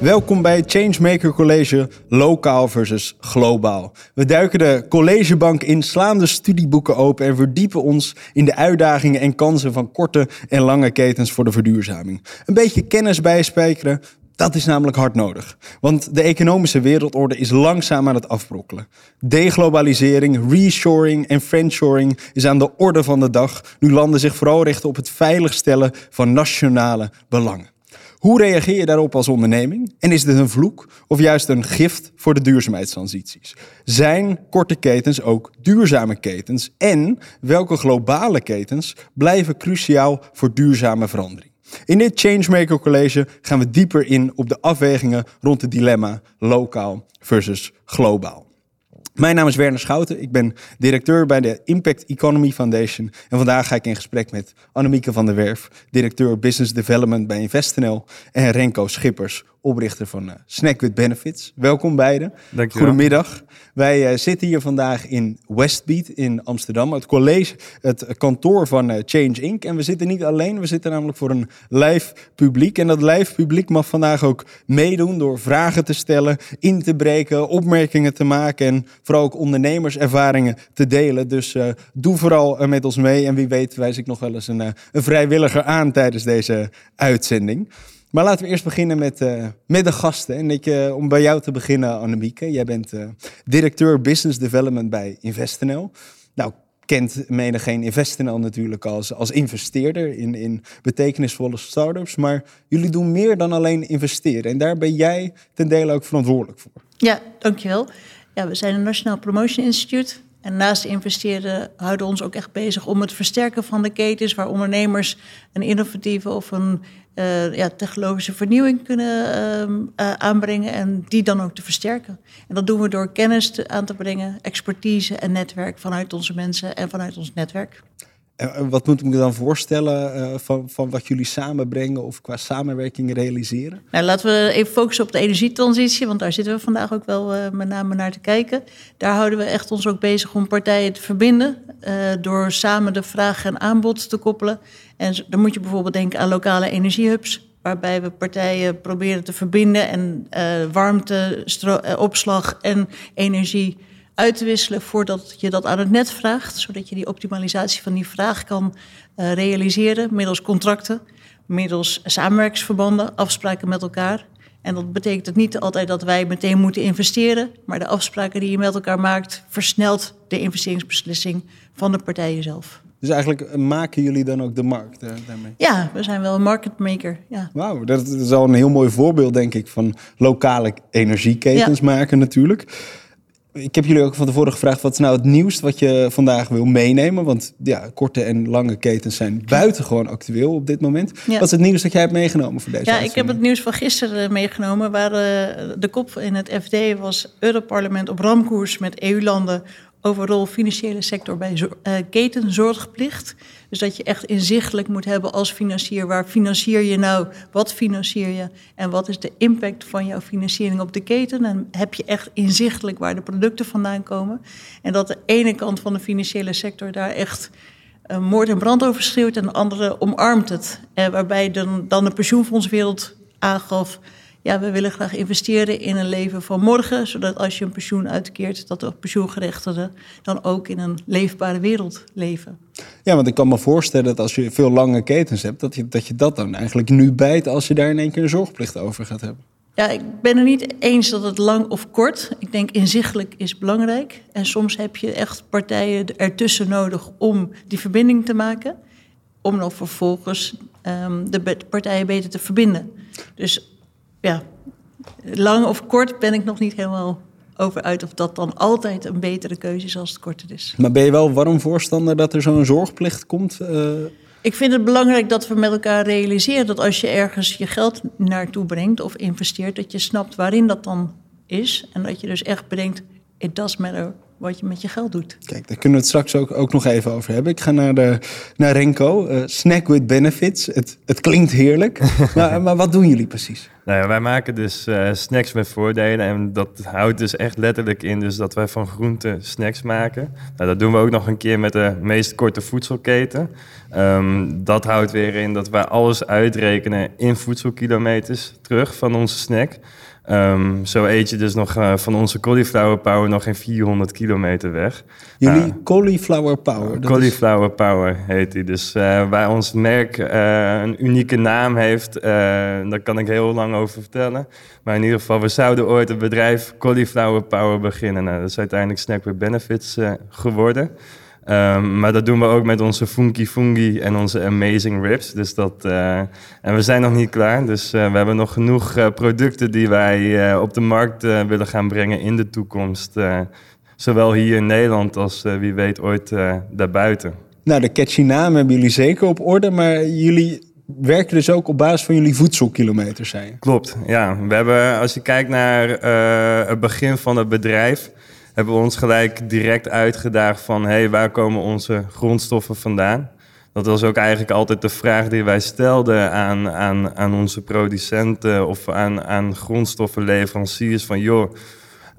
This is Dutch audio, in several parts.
Welkom bij Changemaker College Lokaal versus Globaal. We duiken de collegebank in, slaan de studieboeken open en verdiepen ons in de uitdagingen en kansen van korte en lange ketens voor de verduurzaming. Een beetje kennis bijspijkeren, dat is namelijk hard nodig. Want de economische wereldorde is langzaam aan het afbrokkelen. Deglobalisering, reshoring en friendshoring is aan de orde van de dag, nu landen zich vooral richten op het veiligstellen van nationale belangen. Hoe reageer je daarop als onderneming? En is dit een vloek of juist een gift voor de duurzaamheidstransities? Zijn korte ketens ook duurzame ketens? En welke globale ketens blijven cruciaal voor duurzame verandering? In dit Changemaker College gaan we dieper in op de afwegingen rond het dilemma lokaal versus globaal. Mijn naam is Werner Schouten. Ik ben directeur bij de Impact Economy Foundation. En vandaag ga ik in gesprek met Annemieke van der Werf, directeur Business Development bij InvestNL. En Renko Schippers, oprichter van uh, Snack with Benefits. Welkom beiden. Dankjewel. Goedemiddag. Wij uh, zitten hier vandaag in Westbeat in Amsterdam, het college, het kantoor van uh, Change Inc. En we zitten niet alleen, we zitten namelijk voor een live publiek. En dat live publiek mag vandaag ook meedoen door vragen te stellen, in te breken, opmerkingen te maken en vooral ook ondernemerservaringen te delen. Dus uh, doe vooral met ons mee en wie weet wijs ik nog wel eens een, een vrijwilliger aan tijdens deze uitzending. Maar laten we eerst beginnen met, met de gasten. En ik, uh, om bij jou te beginnen, Annemieke. Jij bent uh, directeur Business Development bij InvestNL. Nou, kent menigeen InvestNL natuurlijk als, als investeerder in, in betekenisvolle startups. Maar jullie doen meer dan alleen investeren. En daar ben jij ten dele ook verantwoordelijk voor. Ja, dankjewel. Ja, we zijn een Nationaal Promotion Institute. En naast investeren houden we ons ook echt bezig om het versterken van de ketens, waar ondernemers een innovatieve of een uh, ja, technologische vernieuwing kunnen uh, uh, aanbrengen en die dan ook te versterken. En dat doen we door kennis aan te brengen, expertise en netwerk vanuit onze mensen en vanuit ons netwerk. Wat moet ik me dan voorstellen uh, van, van wat jullie samenbrengen of qua samenwerking realiseren? Nou, laten we even focussen op de energietransitie, want daar zitten we vandaag ook wel uh, met name naar te kijken. Daar houden we echt ons ook bezig om partijen te verbinden uh, door samen de vraag en aanbod te koppelen. En dan moet je bijvoorbeeld denken aan lokale energiehubs, waarbij we partijen proberen te verbinden en warmte, opslag en energie uit te wisselen voordat je dat aan het net vraagt, zodat je die optimalisatie van die vraag kan uh, realiseren middels contracten, middels samenwerkingsverbanden, afspraken met elkaar. En dat betekent niet altijd dat wij meteen moeten investeren, maar de afspraken die je met elkaar maakt versnelt de investeringsbeslissing van de partijen zelf. Dus eigenlijk maken jullie dan ook de markt uh, daarmee? Ja, we zijn wel een marketmaker. Ja. Wauw, dat is al een heel mooi voorbeeld, denk ik, van lokale energieketens ja. maken natuurlijk. Ik heb jullie ook van tevoren gevraagd, wat is nou het nieuwst wat je vandaag wil meenemen? Want ja, korte en lange ketens zijn buitengewoon actueel op dit moment. Ja. Wat is het nieuws dat jij hebt meegenomen voor deze Ja, ik heb het nieuws van gisteren meegenomen, waar uh, de kop in het FD was... Europarlement op ramkoers met EU-landen over rol financiële sector bij uh, ketenzorgplicht. Dus dat je echt inzichtelijk moet hebben als financier. Waar financier je nou? Wat financier je? En wat is de impact van jouw financiering op de keten? En heb je echt inzichtelijk waar de producten vandaan komen? En dat de ene kant van de financiële sector daar echt uh, moord en brand over schreeuwt... en de andere omarmt het. Uh, waarbij dan, dan de pensioenfondswereld aangaf ja, we willen graag investeren in een leven van morgen, zodat als je een pensioen uitkeert, dat de pensioengerechtigden dan ook in een leefbare wereld leven. Ja, want ik kan me voorstellen dat als je veel lange ketens hebt, dat je dat, je dat dan eigenlijk nu bijt als je daar in één keer een zorgplicht over gaat hebben. Ja, ik ben er niet eens dat het lang of kort. Ik denk inzichtelijk is belangrijk. En soms heb je echt partijen ertussen nodig om die verbinding te maken. Om dan vervolgens um, de partijen beter te verbinden. Dus ja, lang of kort ben ik nog niet helemaal over uit of dat dan altijd een betere keuze is als het korter is. Maar ben je wel warm voorstander dat er zo'n zorgplicht komt? Uh... Ik vind het belangrijk dat we met elkaar realiseren dat als je ergens je geld naartoe brengt of investeert, dat je snapt waarin dat dan is. En dat je dus echt bedenkt, it does matter wat je met je geld doet. Kijk, daar kunnen we het straks ook, ook nog even over hebben. Ik ga naar, de, naar Renko. Uh, snack with benefits. Het, het klinkt heerlijk. maar, maar wat doen jullie precies? Nou ja, wij maken dus uh, snacks met voordelen. En dat houdt dus echt letterlijk in dus dat wij van groente snacks maken. Nou, dat doen we ook nog een keer met de meest korte voedselketen. Um, dat houdt weer in dat wij alles uitrekenen in voedselkilometers terug van onze snack. Um, zo eet je dus nog uh, van onze cauliflower power nog geen 400 kilometer weg. Jullie uh, cauliflower power? Cauliflower is... power heet die. Dus uh, waar ons merk een unieke naam heeft, daar kan ik heel lang over vertellen. Maar in ieder geval, we zouden ooit het bedrijf Cauliflower Power beginnen. Nou, dat is uiteindelijk Snack with Benefits geworden. Um, maar dat doen we ook met onze Funky Fungi en onze Amazing Ribs. Dus dat, uh, en we zijn nog niet klaar. Dus uh, we hebben nog genoeg uh, producten die wij op de markt willen gaan brengen in de toekomst. zowel hier in Nederland als wie weet ooit daarbuiten. Nou, de catchy naam hebben jullie zeker op orde. Maar jullie werken dus ook op basis van jullie voedselkilometers zijn. Klopt, ja. We hebben, als je kijkt naar het begin van het bedrijf hebben we ons gelijk direct uitgedaagd van... hé, hey, waar komen onze grondstoffen vandaan? Dat was ook eigenlijk altijd de vraag die wij stelden aan, aan, aan onze producenten... of aan, aan grondstoffenleveranciers van... joh,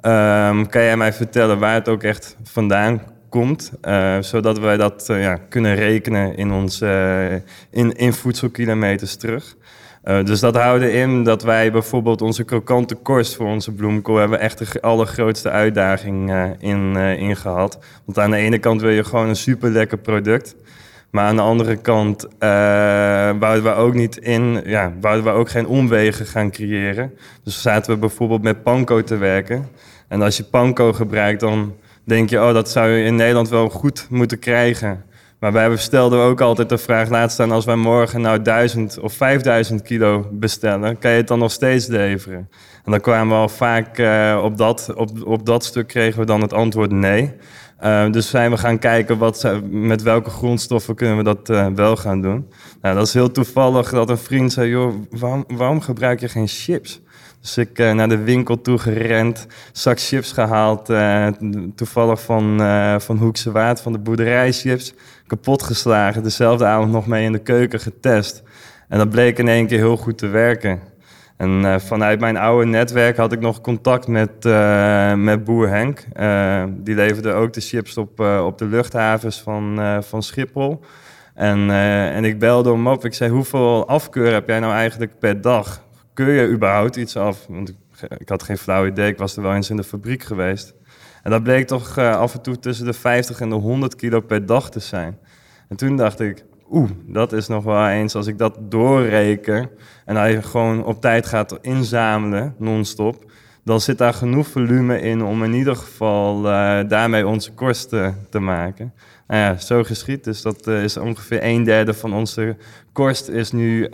um, kan jij mij vertellen waar het ook echt vandaan komt... Uh, zodat wij dat uh, ja, kunnen rekenen in, onze, uh, in, in voedselkilometers terug... Uh, dus dat houden in dat wij bijvoorbeeld onze krokante korst voor onze bloemkool hebben echt de allergrootste uitdaging uh, in, uh, gehad. Want aan de ene kant wil je gewoon een super lekker product. Maar aan de andere kant wouden we ook niet in, ja, wouden we ook geen omwegen gaan creëren. Dus zaten we bijvoorbeeld met panko te werken. En als je panko gebruikt, dan denk je, oh, dat zou je in Nederland wel goed moeten krijgen. Maar wij stelden ook altijd de vraag, laat staan als wij morgen nou 1000 of 5000 kilo bestellen, kan je het dan nog steeds leveren? En dan kwamen we al vaak uh, op, dat, op, op dat stuk kregen we dan het antwoord nee. Uh, dus zijn we gaan kijken wat, met welke grondstoffen kunnen we dat uh, wel gaan doen. Nou, dat is heel toevallig dat een vriend zei, joh, waarom, waarom gebruik je geen chips? Dus ik naar de winkel toe gerend, zak chips gehaald, toevallig van, van Hoekse Waard, van de boerderijchips, kapot geslagen. Dezelfde avond nog mee in de keuken getest. En dat bleek in één keer heel goed te werken. En vanuit mijn oude netwerk had ik nog contact met, met boer Henk. die leverde ook de chips op, op de luchthavens van, van Schiphol. En, en ik belde hem op. Ik zei, hoeveel afkeur heb jij nou eigenlijk per dag? keur je überhaupt iets af? Want ik, ik, had geen flauw idee, ik was er wel eens in de fabriek geweest. En dat bleek toch uh, af en toe tussen de 50 en de 100 kilo per dag te zijn. En toen dacht ik, oeh, dat is nog wel eens als ik dat doorreken... en hij gewoon op tijd gaat inzamelen, non-stop... dan zit daar genoeg volume in om in ieder geval uh, daarmee onze kosten te maken. Nou ja, zo geschiet. Dus dat uh, is ongeveer een derde van onze korst is nu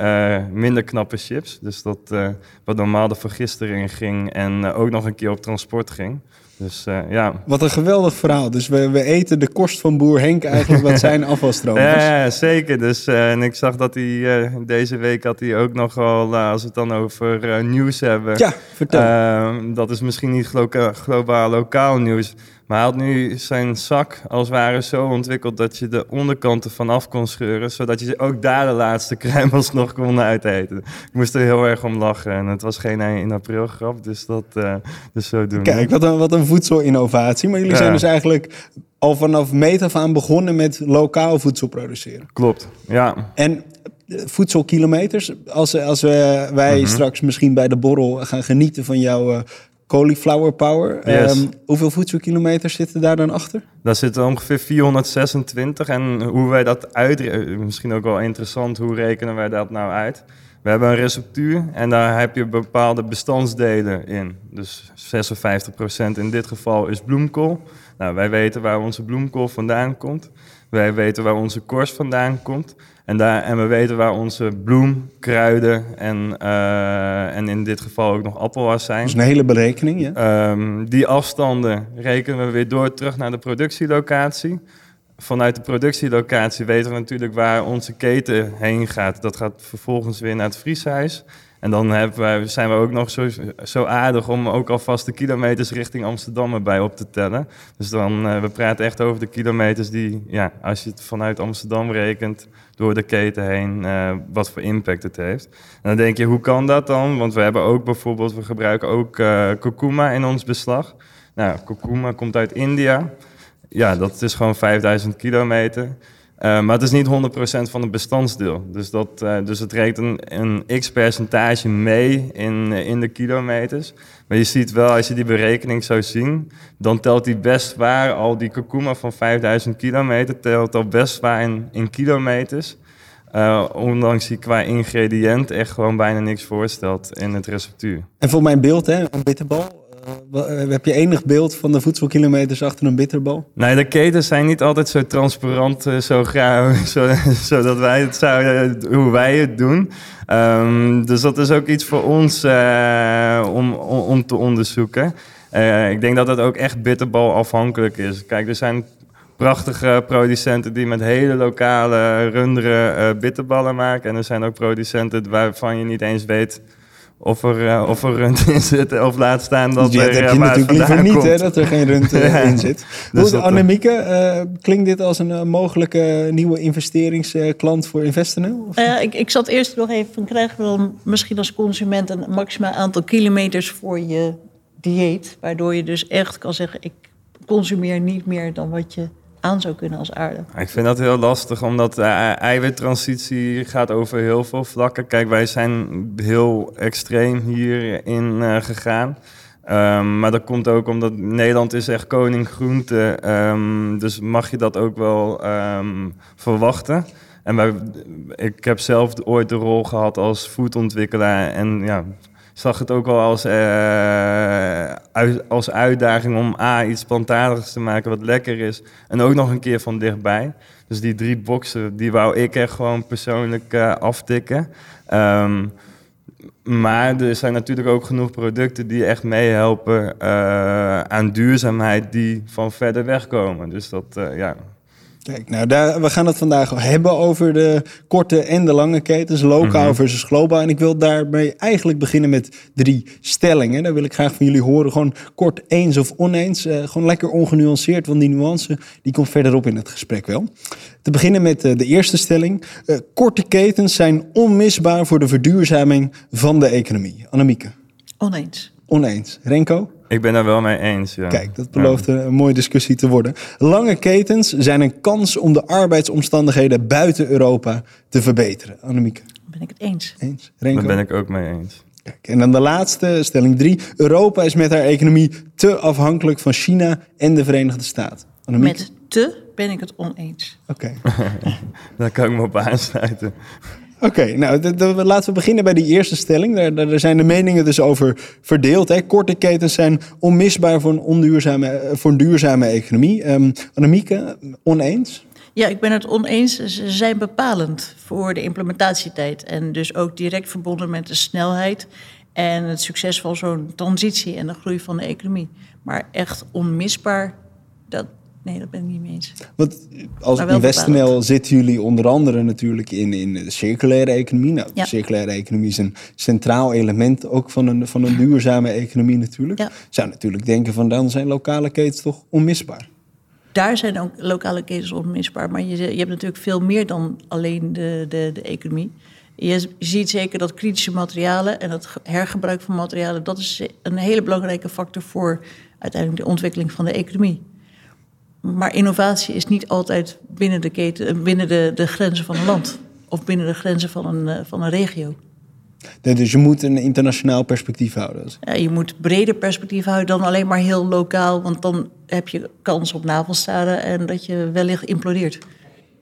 minder knappe chips. Dus dat wat normaal de vergistering ging en ook nog een keer op transport ging. Dus ja. Wat een geweldig verhaal. Dus we, we eten de kost van boer Henk eigenlijk wat zijn afvalstroom is. Ja, zeker. Dus, en ik zag dat hij deze week had hij ook nogal, als we het dan over nieuws hebben. Ja, vertel. dat is misschien niet globaal lokaal nieuws. Maar hij had nu zijn zak als het ware zo ontwikkeld dat je de onderkanten vanaf kon scheuren, zodat je ook daar de laatste kruimels nog kon uiteten. Ik moest er heel erg om lachen en het was geen in april grap, dus dat uh, dus zo doen. Kijk, wat een, wat een voedselinnovatie. Maar jullie zijn dus eigenlijk al vanaf meet af aan begonnen met lokaal voedsel produceren. Klopt, ja. En eh, voedselkilometers, als, als we, wij mhm. straks misschien bij de borrel gaan genieten van jouw Cauliflower Power. Yes. Um, hoeveel voedselkilometers zitten daar dan achter? Daar zitten ongeveer 426. En hoe wij dat uit... Misschien ook wel interessant, hoe rekenen wij dat nou uit? We hebben een receptuur en daar heb je bepaalde bestandsdelen in. Dus 56% in dit geval is bloemkool. Nou, wij weten waar onze bloemkool vandaan komt. Wij weten waar onze korst vandaan komt. En, daar, en we weten waar onze bloem, kruiden en, uh, en in dit geval ook nog appelwas zijn. Dat is een hele berekening, ja. Um, die afstanden rekenen we weer door terug naar de productielocatie. Vanuit de productielocatie weten we natuurlijk waar onze keten heen gaat. Dat gaat vervolgens weer naar het vrieshuis. En dan zijn we ook nog zo, zo aardig om ook alvast de kilometers richting Amsterdam erbij op te tellen. Dus dan, uh, we praten echt over de kilometers die, ja, als je het vanuit Amsterdam rekent, door de keten heen, uh, wat voor impact het heeft. En dan denk je, hoe kan dat dan? Want we hebben ook bijvoorbeeld, we gebruiken ook uh, kurkuma in ons beslag. Nou, kurkuma komt uit India. Ja, dat is gewoon 5000 kilometer. Uh, maar het is niet 100% van het bestandsdeel. Dus, dat, uh, dus het rekent een, een x-percentage mee in, in de kilometers. Maar je ziet wel, als je die berekening zou zien, dan telt die best zwaar, al die kurkuma van 5000 kilometer, telt al best zwaar in, in kilometers. Ondanks die qua ingrediënt echt gewoon bijna niks voorstelt in het receptuur. En voor mijn beeld, hè, een bitterbal, heb je enig beeld van de voedselkilometers achter een bitterbal? Nee, de ketens zijn niet altijd zo transparant, uh, zo graag, zo, zodat wij het zouden, hoe wij het doen. Um, dus dat is ook iets voor ons om, om, om, te onderzoeken. ik denk dat het ook echt bitterbal afhankelijk is. Kijk, er zijn prachtige producenten die met hele lokale runderen bitterballen maken. En er zijn ook producenten waarvan je niet eens weet of er, uh, of er rund in zit. Of laat staan dat ja, er dat heb je natuurlijk liever niet, hè, dat er geen rund uh, in zit. Dus Hoe, Annemieke, uh, klinkt dit als een mogelijke nieuwe investeringsklant voor InvestNL? ik, ik zat eerst nog even, krijgen we dan misschien als consument een maximaal aantal kilometers voor je dieet? Waardoor je dus echt kan zeggen, ik consumeer niet meer dan wat je aan zou kunnen als aarde. Ik vind dat heel lastig, omdat de eiwittransitie gaat over heel veel vlakken. Kijk, wij zijn heel extreem hierin uh, gegaan. Um, maar dat komt ook omdat Nederland is echt koning groente. Um, dus mag je dat ook wel um, verwachten. En wij, ik heb zelf ooit de rol gehad als voedontwikkelaar. En ja, zag het ook wel als, uh, als uitdaging om A, iets plantadigs te maken wat lekker is. En ook nog een keer van dichtbij. Dus die drie boxen, die wou ik echt gewoon persoonlijk uh, aftikken. Um, maar er zijn natuurlijk ook genoeg producten die echt meehelpen uh, aan duurzaamheid die van verder weg komen. Dus dat, ja, Kijk, nou, daar, we gaan het vandaag hebben over de korte en de lange ketens, lokaal mm-hmm. versus globaal. En ik wil daarmee eigenlijk beginnen met drie stellingen. Daar wil ik graag van jullie horen, gewoon kort eens of oneens. Uh, gewoon lekker ongenuanceerd, want die nuance die komt verderop in het gesprek wel. Te beginnen met uh, de eerste stelling. Uh, korte ketens zijn onmisbaar voor de verduurzaming van de economie. Annemieke. Oneens. Oneens. Renko? Ik ben daar wel mee eens. Ja. Kijk, dat belooft ja. een mooie discussie te worden. Lange ketens zijn een kans om de arbeidsomstandigheden buiten Europa te verbeteren. Annemieke. Ben ik het eens? Eens. Renko? Daar ben ik ook mee eens. Kijk, en dan de laatste, stelling drie. Europa is met haar economie te afhankelijk van China en de Verenigde Staten. Annemieke? Met te ben ik het oneens. Oké. Okay. Daar kan ik me op aansluiten. Oké, nou laten we beginnen bij die eerste stelling. Daar, daar zijn de meningen dus over verdeeld. Hè. Korte ketens zijn onmisbaar voor een, onduurzame, voor een duurzame economie. Um, Annemieke, oneens? Ja, ik ben het oneens. Ze zijn bepalend voor de implementatietijd. En dus ook direct verbonden met de snelheid en het succes van zo'n transitie en de groei van de economie. Maar echt onmisbaar, dat, Nee, dat ben ik niet mee eens. Want als InvestNL zitten jullie onder andere natuurlijk in, in de circulaire economie. Nou, ja. de circulaire economie is een centraal element ook van een, van een duurzame economie natuurlijk. Ja. Zou natuurlijk denken van dan zijn lokale ketens toch onmisbaar. Daar zijn ook lokale ketens onmisbaar. Maar je, je hebt natuurlijk veel meer dan alleen de, de, de economie. Je ziet zeker dat kritische materialen en het hergebruik van materialen... dat is een hele belangrijke factor voor uiteindelijk de ontwikkeling van de economie. Maar innovatie is niet altijd binnen de, keten, binnen de, de grenzen van een land of binnen de grenzen van een, eh, van een regio. dus je moet een internationaal perspectief houden. Ja, je moet breder perspectief houden dan alleen maar heel lokaal, want dan heb je kans op navelstaren en dat je wellicht implodeert.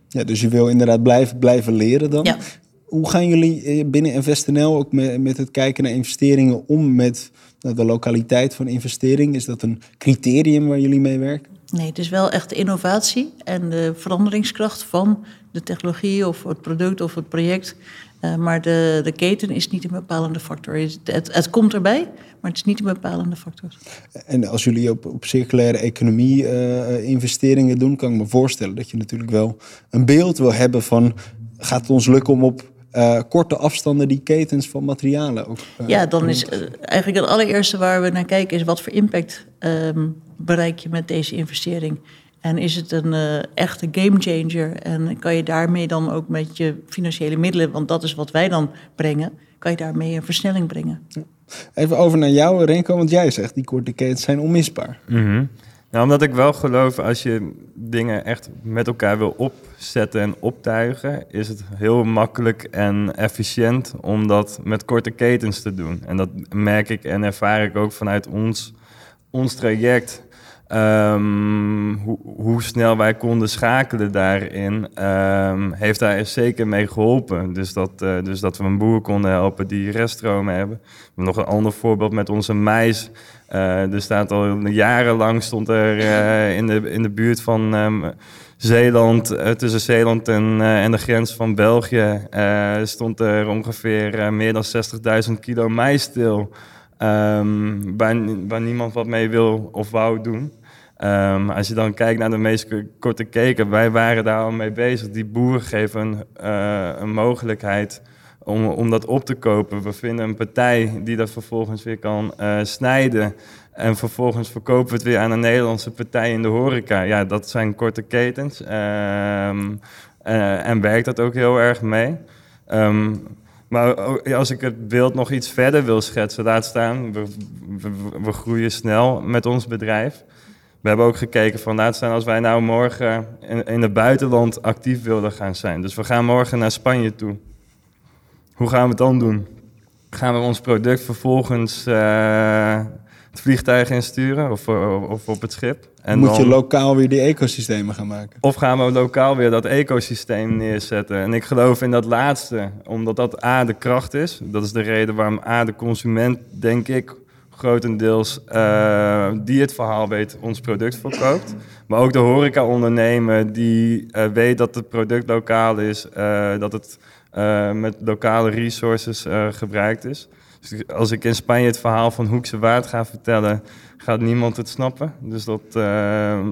Ja, dus je wil inderdaad blijven, blijven leren dan. Ja. Hoe gaan jullie eh, binnen InvestNL ook met, met het kijken naar investeringen om met de lokaliteit van investering? Is dat een criterium waar jullie mee werken? Nee, het is wel echt de innovatie en de veranderingskracht van de technologie of het product of het project. Uh, maar de, de keten is niet een bepalende factor. Het, het, het, komt erbij, maar het is niet een bepalende factor. En als jullie op, op circulaire economie uh, investeringen doen, kan ik me voorstellen dat je natuurlijk wel een beeld wil hebben van gaat het ons lukken om op eh, korte afstanden die ketens van materialen ook. ja, dan is eigenlijk het allereerste waar we naar kijken is wat voor impact um, bereik je met deze investering. En is het een uh, echte gamechanger? En kan je daarmee dan ook met je financiële middelen, want dat is wat wij dan brengen, kan je daarmee een versnelling brengen? Even over naar jou, Renko, want jij zegt die korte ketens zijn onmisbaar. Mm -hmm. Nou, omdat ik wel geloof, als je dingen echt met elkaar wil opzetten en optuigen, is het heel makkelijk en efficiënt om dat met korte ketens te doen. En dat merk ik en ervaar ik ook vanuit ons, ons traject. Um, hoe, snel wij konden schakelen daarin, um, heeft daar zeker mee geholpen. Dus dat, uh, dus dat we een boer konden helpen die reststromen hebben. Nog een ander voorbeeld met onze mais. Uh, er staat al jarenlang stond er uh, in, de, in de buurt van um, Zeeland, tussen Zeeland en, en de grens van België, stond er ongeveer meer dan 60.000 kilo mais stil. Waar niemand wat mee wil of wou doen. Um, als je dan kijkt naar de meest korte keken, wij waren daar al mee bezig. Die boeren geven een, een mogelijkheid om, om dat op te kopen. We vinden een partij die dat vervolgens weer kan uh, snijden. En vervolgens verkopen we het weer aan een Nederlandse partij in de horeca. Ja, dat zijn korte ketens. Um, uh, en werkt dat ook heel erg mee. Um, maar als ik het beeld nog iets verder wil schetsen, laat staan, we groeien snel met ons bedrijf. We hebben ook gekeken van, laat staan als wij nou morgen in, in het buitenland actief willen gaan zijn. Dus we gaan morgen naar Spanje toe. Hoe gaan we het dan doen? Gaan we ons product vervolgens uh, het vliegtuig insturen of, of op het schip? En Moet je lokaal weer die ecosystemen gaan maken? Of gaan we lokaal weer dat ecosysteem neerzetten? En ik geloof in dat laatste, omdat dat A de kracht is. Dat is de reden waarom A de consument, denk ik, grotendeels uh, die het verhaal weet, ons product verkoopt. Maar ook de horeca-ondernemer die uh, weet dat het product lokaal is, uh, dat het met lokale resources gebruikt is. Dus als ik in Spanje het verhaal van Hoekse Waard ga vertellen, gaat niemand het snappen. Dus dat,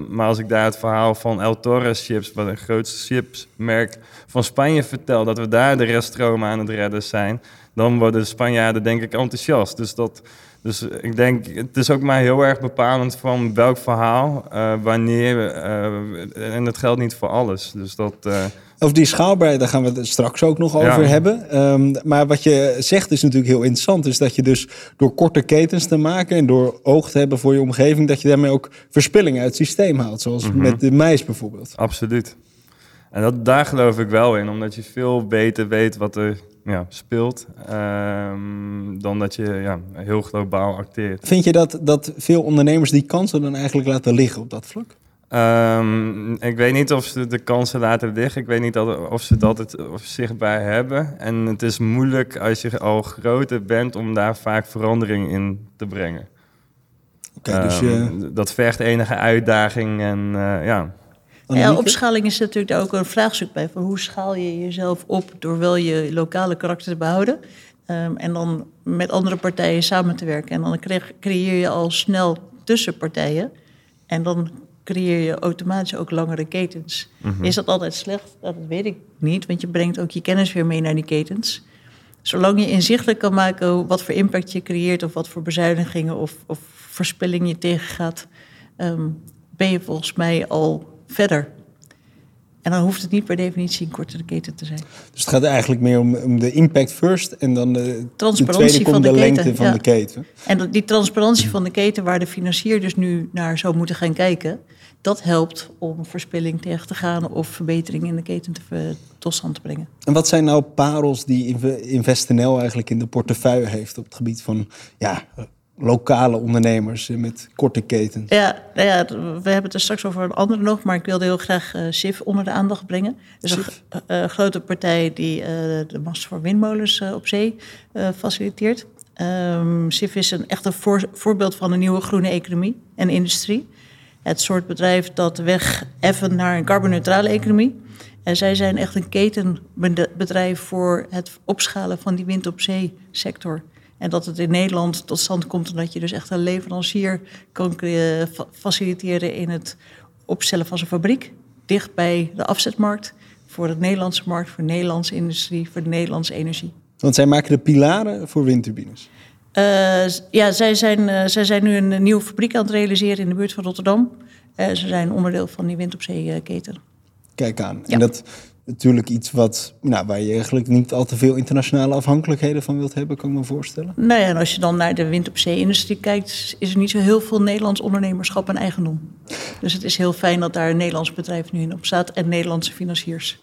maar als ik daar het verhaal van El Torres Chips, wat een grootste chipsmerk van Spanje vertel, dat we daar de reststromen aan het redden zijn, dan worden de Spanjaarden denk ik enthousiast. Dus dat, dus ik denk, het is ook maar heel erg bepalend van welk verhaal, uh, wanneer. Uh, en dat geldt niet voor alles. Dus dat. Uh, over die schaalbaarheid, daar gaan we het straks ook nog over Ja. hebben. Um, maar wat je zegt is natuurlijk heel interessant. Is dat je dus door korte ketens te maken en door oog te hebben voor je omgeving, dat je daarmee ook verspillingen uit het systeem haalt. Zoals Mhm. met de mais bijvoorbeeld. Absoluut. En dat, daar geloof ik wel in, omdat je veel beter weet wat er ja, speelt, ehm, dan dat je ja, heel globaal acteert. Vind je dat, dat veel ondernemers die kansen dan eigenlijk laten liggen op dat vlak? Ehm, ik weet niet of ze de kansen laten liggen. Ik weet niet of ze het altijd of zichtbaar hebben. En het is moeilijk als je al groter bent om daar vaak verandering in te brengen. Dus Ehm, je, Dat vergt enige uitdaging en eh, ja. Ja, opschaling is natuurlijk daar ook een vraagstuk bij. Van hoe schaal je jezelf op door wel je lokale karakter te behouden. ehm, en dan met andere partijen samen te werken. En dan cre- creëer je al snel tussen partijen. En dan creëer je automatisch ook langere ketens. Mhm. Is dat altijd slecht? Dat weet ik niet, want je brengt ook je kennis weer mee naar die ketens. Zolang je inzichtelijk kan maken wat voor impact je creëert... of wat voor bezuinigingen of, of verspilling je tegengaat... ehm, ben je volgens mij al verder. En dan hoeft het niet per definitie een kortere keten te zijn. dus het gaat eigenlijk meer om, om de impact first en dan de, de Transparantie tweede komt van de, de lengte keten, van ja. de keten. En die transparantie van de keten, waar de financier dus nu naar zou moeten gaan kijken, dat helpt om verspilling tegen te gaan of verbetering in de keten te, ver- tot stand te brengen. En wat zijn nou parels die Inve- InvestNL eigenlijk in de portefeuille heeft op het gebied van ja, lokale ondernemers eh, met korte ketens? Ja, nou ja, we hebben het er straks over een andere nog, maar ik wilde heel graag SIF onder de aandacht brengen. Dus een eh, grote partij die de mast voor windmolens op zee faciliteert. SIF is een echt een voor- voorbeeld van een nieuwe groene economie en industrie. Het soort bedrijf dat de weg effen naar een carbonneutrale economie. En zij zijn echt een ketenbedrijf voor het opschalen van die wind op zee sector. En dat het in Nederland tot stand komt omdat je dus echt een leverancier kan eh, fa- faciliteren in het opstellen van zijn fabriek. Dicht bij de afzetmarkt. voor de Nederlandse markt, voor de Nederlandse industrie, voor de Nederlandse energie. Want zij maken de pilaren voor windturbines. Uh, ja, zij zijn, uh, zij zijn nu een nieuwe fabriek aan het realiseren in de buurt van Rotterdam. Uh, ze zijn onderdeel van die wind op zee keten. Kijk aan. Ja. En dat natuurlijk iets wat, nou, waar je eigenlijk niet al te veel internationale afhankelijkheden van wilt hebben, kan ik me voorstellen. Nou ja, en als je dan naar de wind op zee-industrie kijkt, is er niet zo heel veel Nederlands ondernemerschap en eigendom. Dus het is heel fijn dat daar een Nederlands bedrijf nu in op staat en Nederlandse financiers.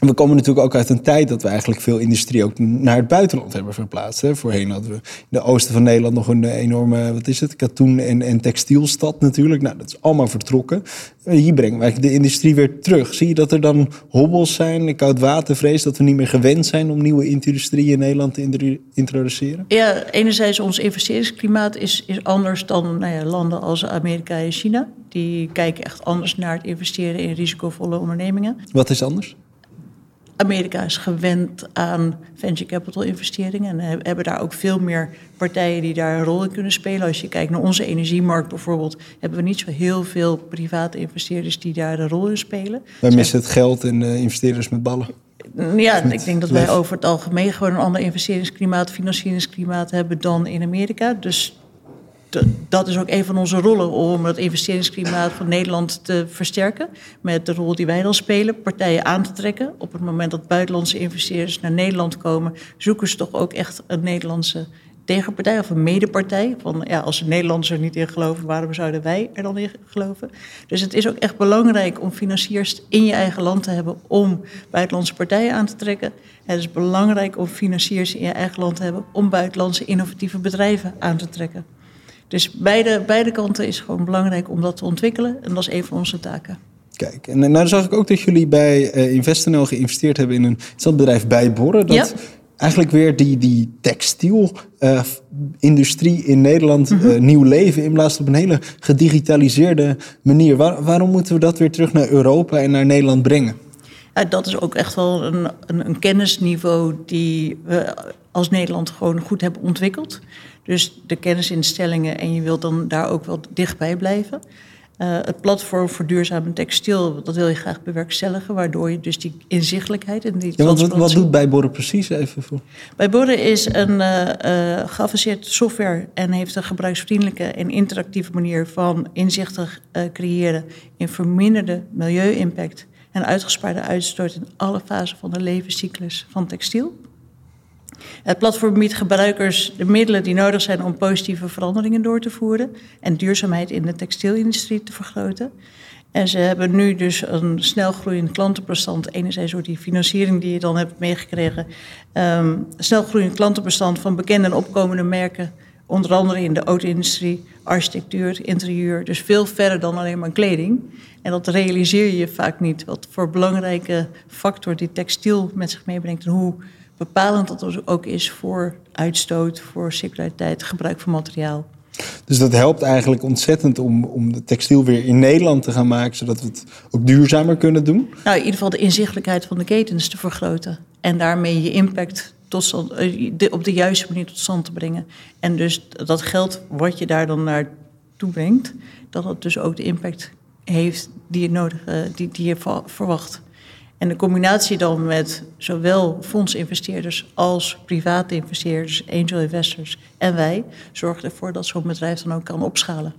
We komen natuurlijk ook uit een tijd dat we eigenlijk veel industrie ook naar het buitenland hebben verplaatst. Hè. Voorheen hadden we in de oosten van Nederland nog een enorme, wat is het, katoen- en, en textielstad natuurlijk. Nou, dat is allemaal vertrokken. Hier brengen wij de industrie weer terug. Zie je dat er dan hobbels zijn, ik watervrees, dat we niet meer gewend zijn om nieuwe industrie in Nederland te introduceren? Ja, enerzijds ons investeringsklimaat is, is anders dan nou ja, landen als Amerika en China. Die kijken echt anders naar het investeren in risicovolle ondernemingen. Wat is anders? Amerika is gewend aan venture capital investeringen en hebben daar ook veel meer partijen die daar een rol in kunnen spelen. Als je kijkt naar onze energiemarkt bijvoorbeeld, hebben we niet zo heel veel private investeerders die daar een rol in spelen. Wij missen het geld en uh, investeerders met ballen. Ja, ik denk dat wij over het algemeen gewoon een ander investeringsklimaat, financieringsklimaat hebben dan in Amerika. Dus dat is ook een van onze rollen om het investeringsklimaat van Nederland te versterken. Met de rol die wij dan spelen, partijen aan te trekken. Op het moment dat buitenlandse investeerders naar Nederland komen, zoeken ze toch ook echt een Nederlandse tegenpartij of een medepartij. Van ja, als de Nederlanders er niet in geloven, waarom zouden wij er dan in geloven? Dus het is ook echt belangrijk om financiers in je eigen land te hebben om buitenlandse partijen aan te trekken. Het is belangrijk om financiers in je eigen land te hebben om buitenlandse innovatieve bedrijven aan te trekken. Dus beide, beide kanten is gewoon belangrijk om dat te ontwikkelen. En dat is een van onze taken. Kijk, en nou zag ik ook dat jullie bij uh, InvestNL geïnvesteerd hebben in een bedrijf bijboren. Dat eigenlijk weer die, die textielindustrie uh, in Nederland mm nieuw leven inblaast op een hele gedigitaliseerde manier. waarom moeten we dat weer terug naar Europa en naar Nederland brengen? Ja, dat is ook echt wel een, een, een kennisniveau die we als Nederland gewoon goed hebben ontwikkeld. Dus de kennisinstellingen en je wilt dan daar ook wel dichtbij blijven. Uh, het platform voor duurzaam textiel, dat wil je graag bewerkstelligen, waardoor je dus die inzichtelijkheid en die ja, wat, wat, doet Bijborren precies even voor? Bijborren is een uh, uh, geavanceerde software en heeft een gebruiksvriendelijke en interactieve manier van inzichten creëren in verminderde milieu-impact en uitgespaarde uitstoot in alle fasen van de levenscyclus van textiel. Het platform biedt gebruikers de middelen die nodig zijn om positieve veranderingen door te voeren en duurzaamheid in de textielindustrie te vergroten. En ze hebben nu dus een snel groeiend klantenbestand. Enerzijds door die financiering die je dan hebt meegekregen. Um, snel groeiend klantenbestand van bekende en opkomende merken. Onder andere in de auto-industrie, architectuur, interieur. Dus veel verder dan alleen maar kleding. En dat realiseer je vaak niet. Wat voor belangrijke factor die textiel met zich meebrengt. En hoe bepalend dat ook is voor uitstoot, voor circulariteit, gebruik van materiaal. Dus dat helpt eigenlijk ontzettend om, om de textiel weer in Nederland te gaan maken, zodat we het ook duurzamer kunnen doen? Nou, in ieder geval de inzichtelijkheid van de ketens te vergroten. En daarmee je impact tot eh, op de juiste manier tot stand te brengen. En dus dat geld wat je daar dan naartoe brengt, dat het dus ook de impact heeft die je, nodig, uh, die, die je verwacht. En de combinatie dan met zowel fondsinvesteerders als private investeerders, angel investors en wij, zorgt ervoor dat zo'n bedrijf dan ook kan opschalen.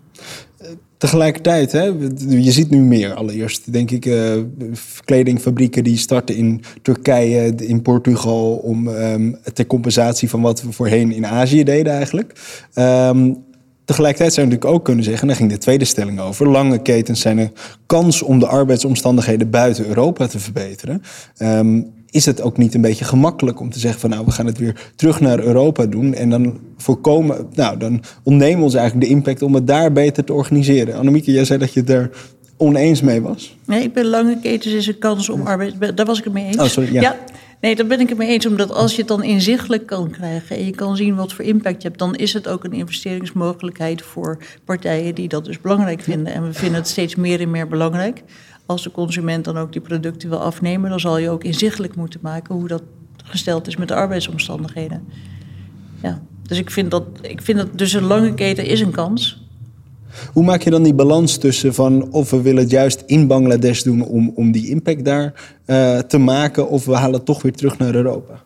Tegelijkertijd, hè, je ziet nu meer. Allereerst denk ik uh, kledingfabrieken die starten in Turkije, in Portugal, om um, ter compensatie van wat we voorheen in Azië deden eigenlijk. Um, Tegelijkertijd zou je natuurlijk ook kunnen zeggen, en daar ging de tweede stelling over, lange ketens zijn een kans om de arbeidsomstandigheden buiten Europa te verbeteren. Um, is het ook niet een beetje gemakkelijk om te zeggen van nou, we gaan het weer terug naar Europa doen en dan voorkomen, nou, dan ontnemen we ons eigenlijk de impact om het daar beter te organiseren. Annemieke, jij zei dat je het daar oneens mee was. Nee, ik ben lange ketens is een kans om arbeid. Daar was ik het mee eens. Oh, sorry, ja. ja. Nee, daar ben ik het mee eens. Omdat als je het dan inzichtelijk kan krijgen en je kan zien wat voor impact je hebt, dan is het ook een investeringsmogelijkheid voor partijen die dat dus belangrijk vinden. En we vinden het steeds meer en meer belangrijk. Als de consument dan ook die producten wil afnemen, dan zal je ook inzichtelijk moeten maken hoe dat gesteld is met de arbeidsomstandigheden. Ja, dus ik vind dat, ik vind dat dus een lange keten is een kans. Hoe maak je dan die balans tussen van of we willen het juist in Bangladesh doen om, om die impact daar uh, te maken, of we halen het toch weer terug naar Europa?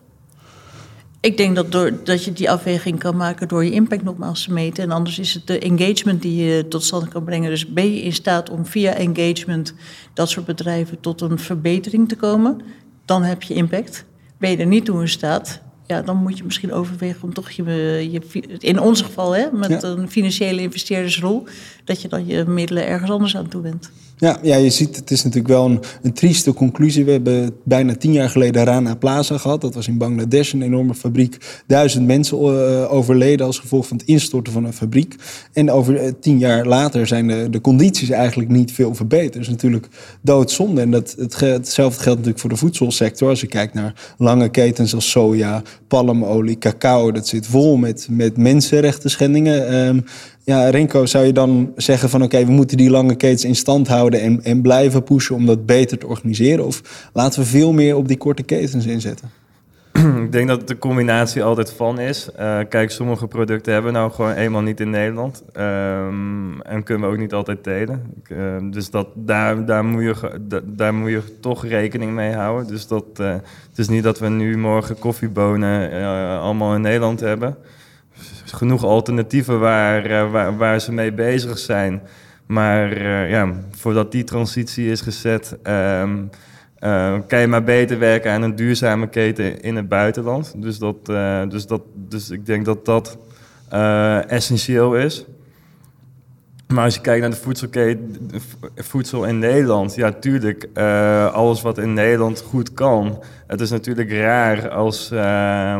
Ik denk dat, door, dat je die afweging kan maken door je impact nogmaals te meten. En anders is het de engagement die je tot stand kan brengen. Dus ben je in staat om via engagement dat soort bedrijven tot een verbetering te komen, dan heb je impact. Ben je er niet toe in staat, ja, dan moet je misschien overwegen om toch je, je in ons geval hè, met een financiële investeerdersrol, dat je dan je middelen ergens anders aan toewendt. Ja, ja, je ziet, het is natuurlijk wel een, een trieste conclusie. We hebben bijna tien jaar geleden Rana Plaza gehad. Dat was in Bangladesh een enorme fabriek. Duizend mensen uh, overleden als gevolg van het instorten van een fabriek. En over uh, tien jaar later zijn de, de condities eigenlijk niet veel verbeterd. Is natuurlijk doodzonde. En dat, het, hetzelfde geldt natuurlijk voor de voedselsector. Als je kijkt naar lange ketens als soja, palmolie, cacao. Dat zit vol met, met mensenrechten schendingen. Um, ja, Renko, zou je dan zeggen van oké, we moeten die lange ketens in stand houden en, en blijven pushen om dat beter te organiseren? Of laten we veel meer op die korte ketens inzetten? Ik denk dat het de combinatie altijd van is. Uh, kijk, sommige producten hebben we nou gewoon eenmaal niet in Nederland. Um, en kunnen we ook niet altijd delen. Uh, dus dat, daar, daar, moet je, daar moet je toch rekening mee houden. Dus dat, uh, het is niet dat we nu morgen koffiebonen eh, allemaal in Nederland hebben genoeg alternatieven waar, uh, waar, waar, ze mee bezig zijn. Maar uh, ja, voordat die transitie is gezet, um, uh, kan je maar beter werken aan een duurzame keten in het buitenland. Dus, dat, dus, dat, dus ik denk dat dat essentieel is. Maar als je kijkt naar de voedselketen, voedsel in Nederland, ja, tuurlijk, uh, alles wat in Nederland goed kan. Het is natuurlijk raar als, uh,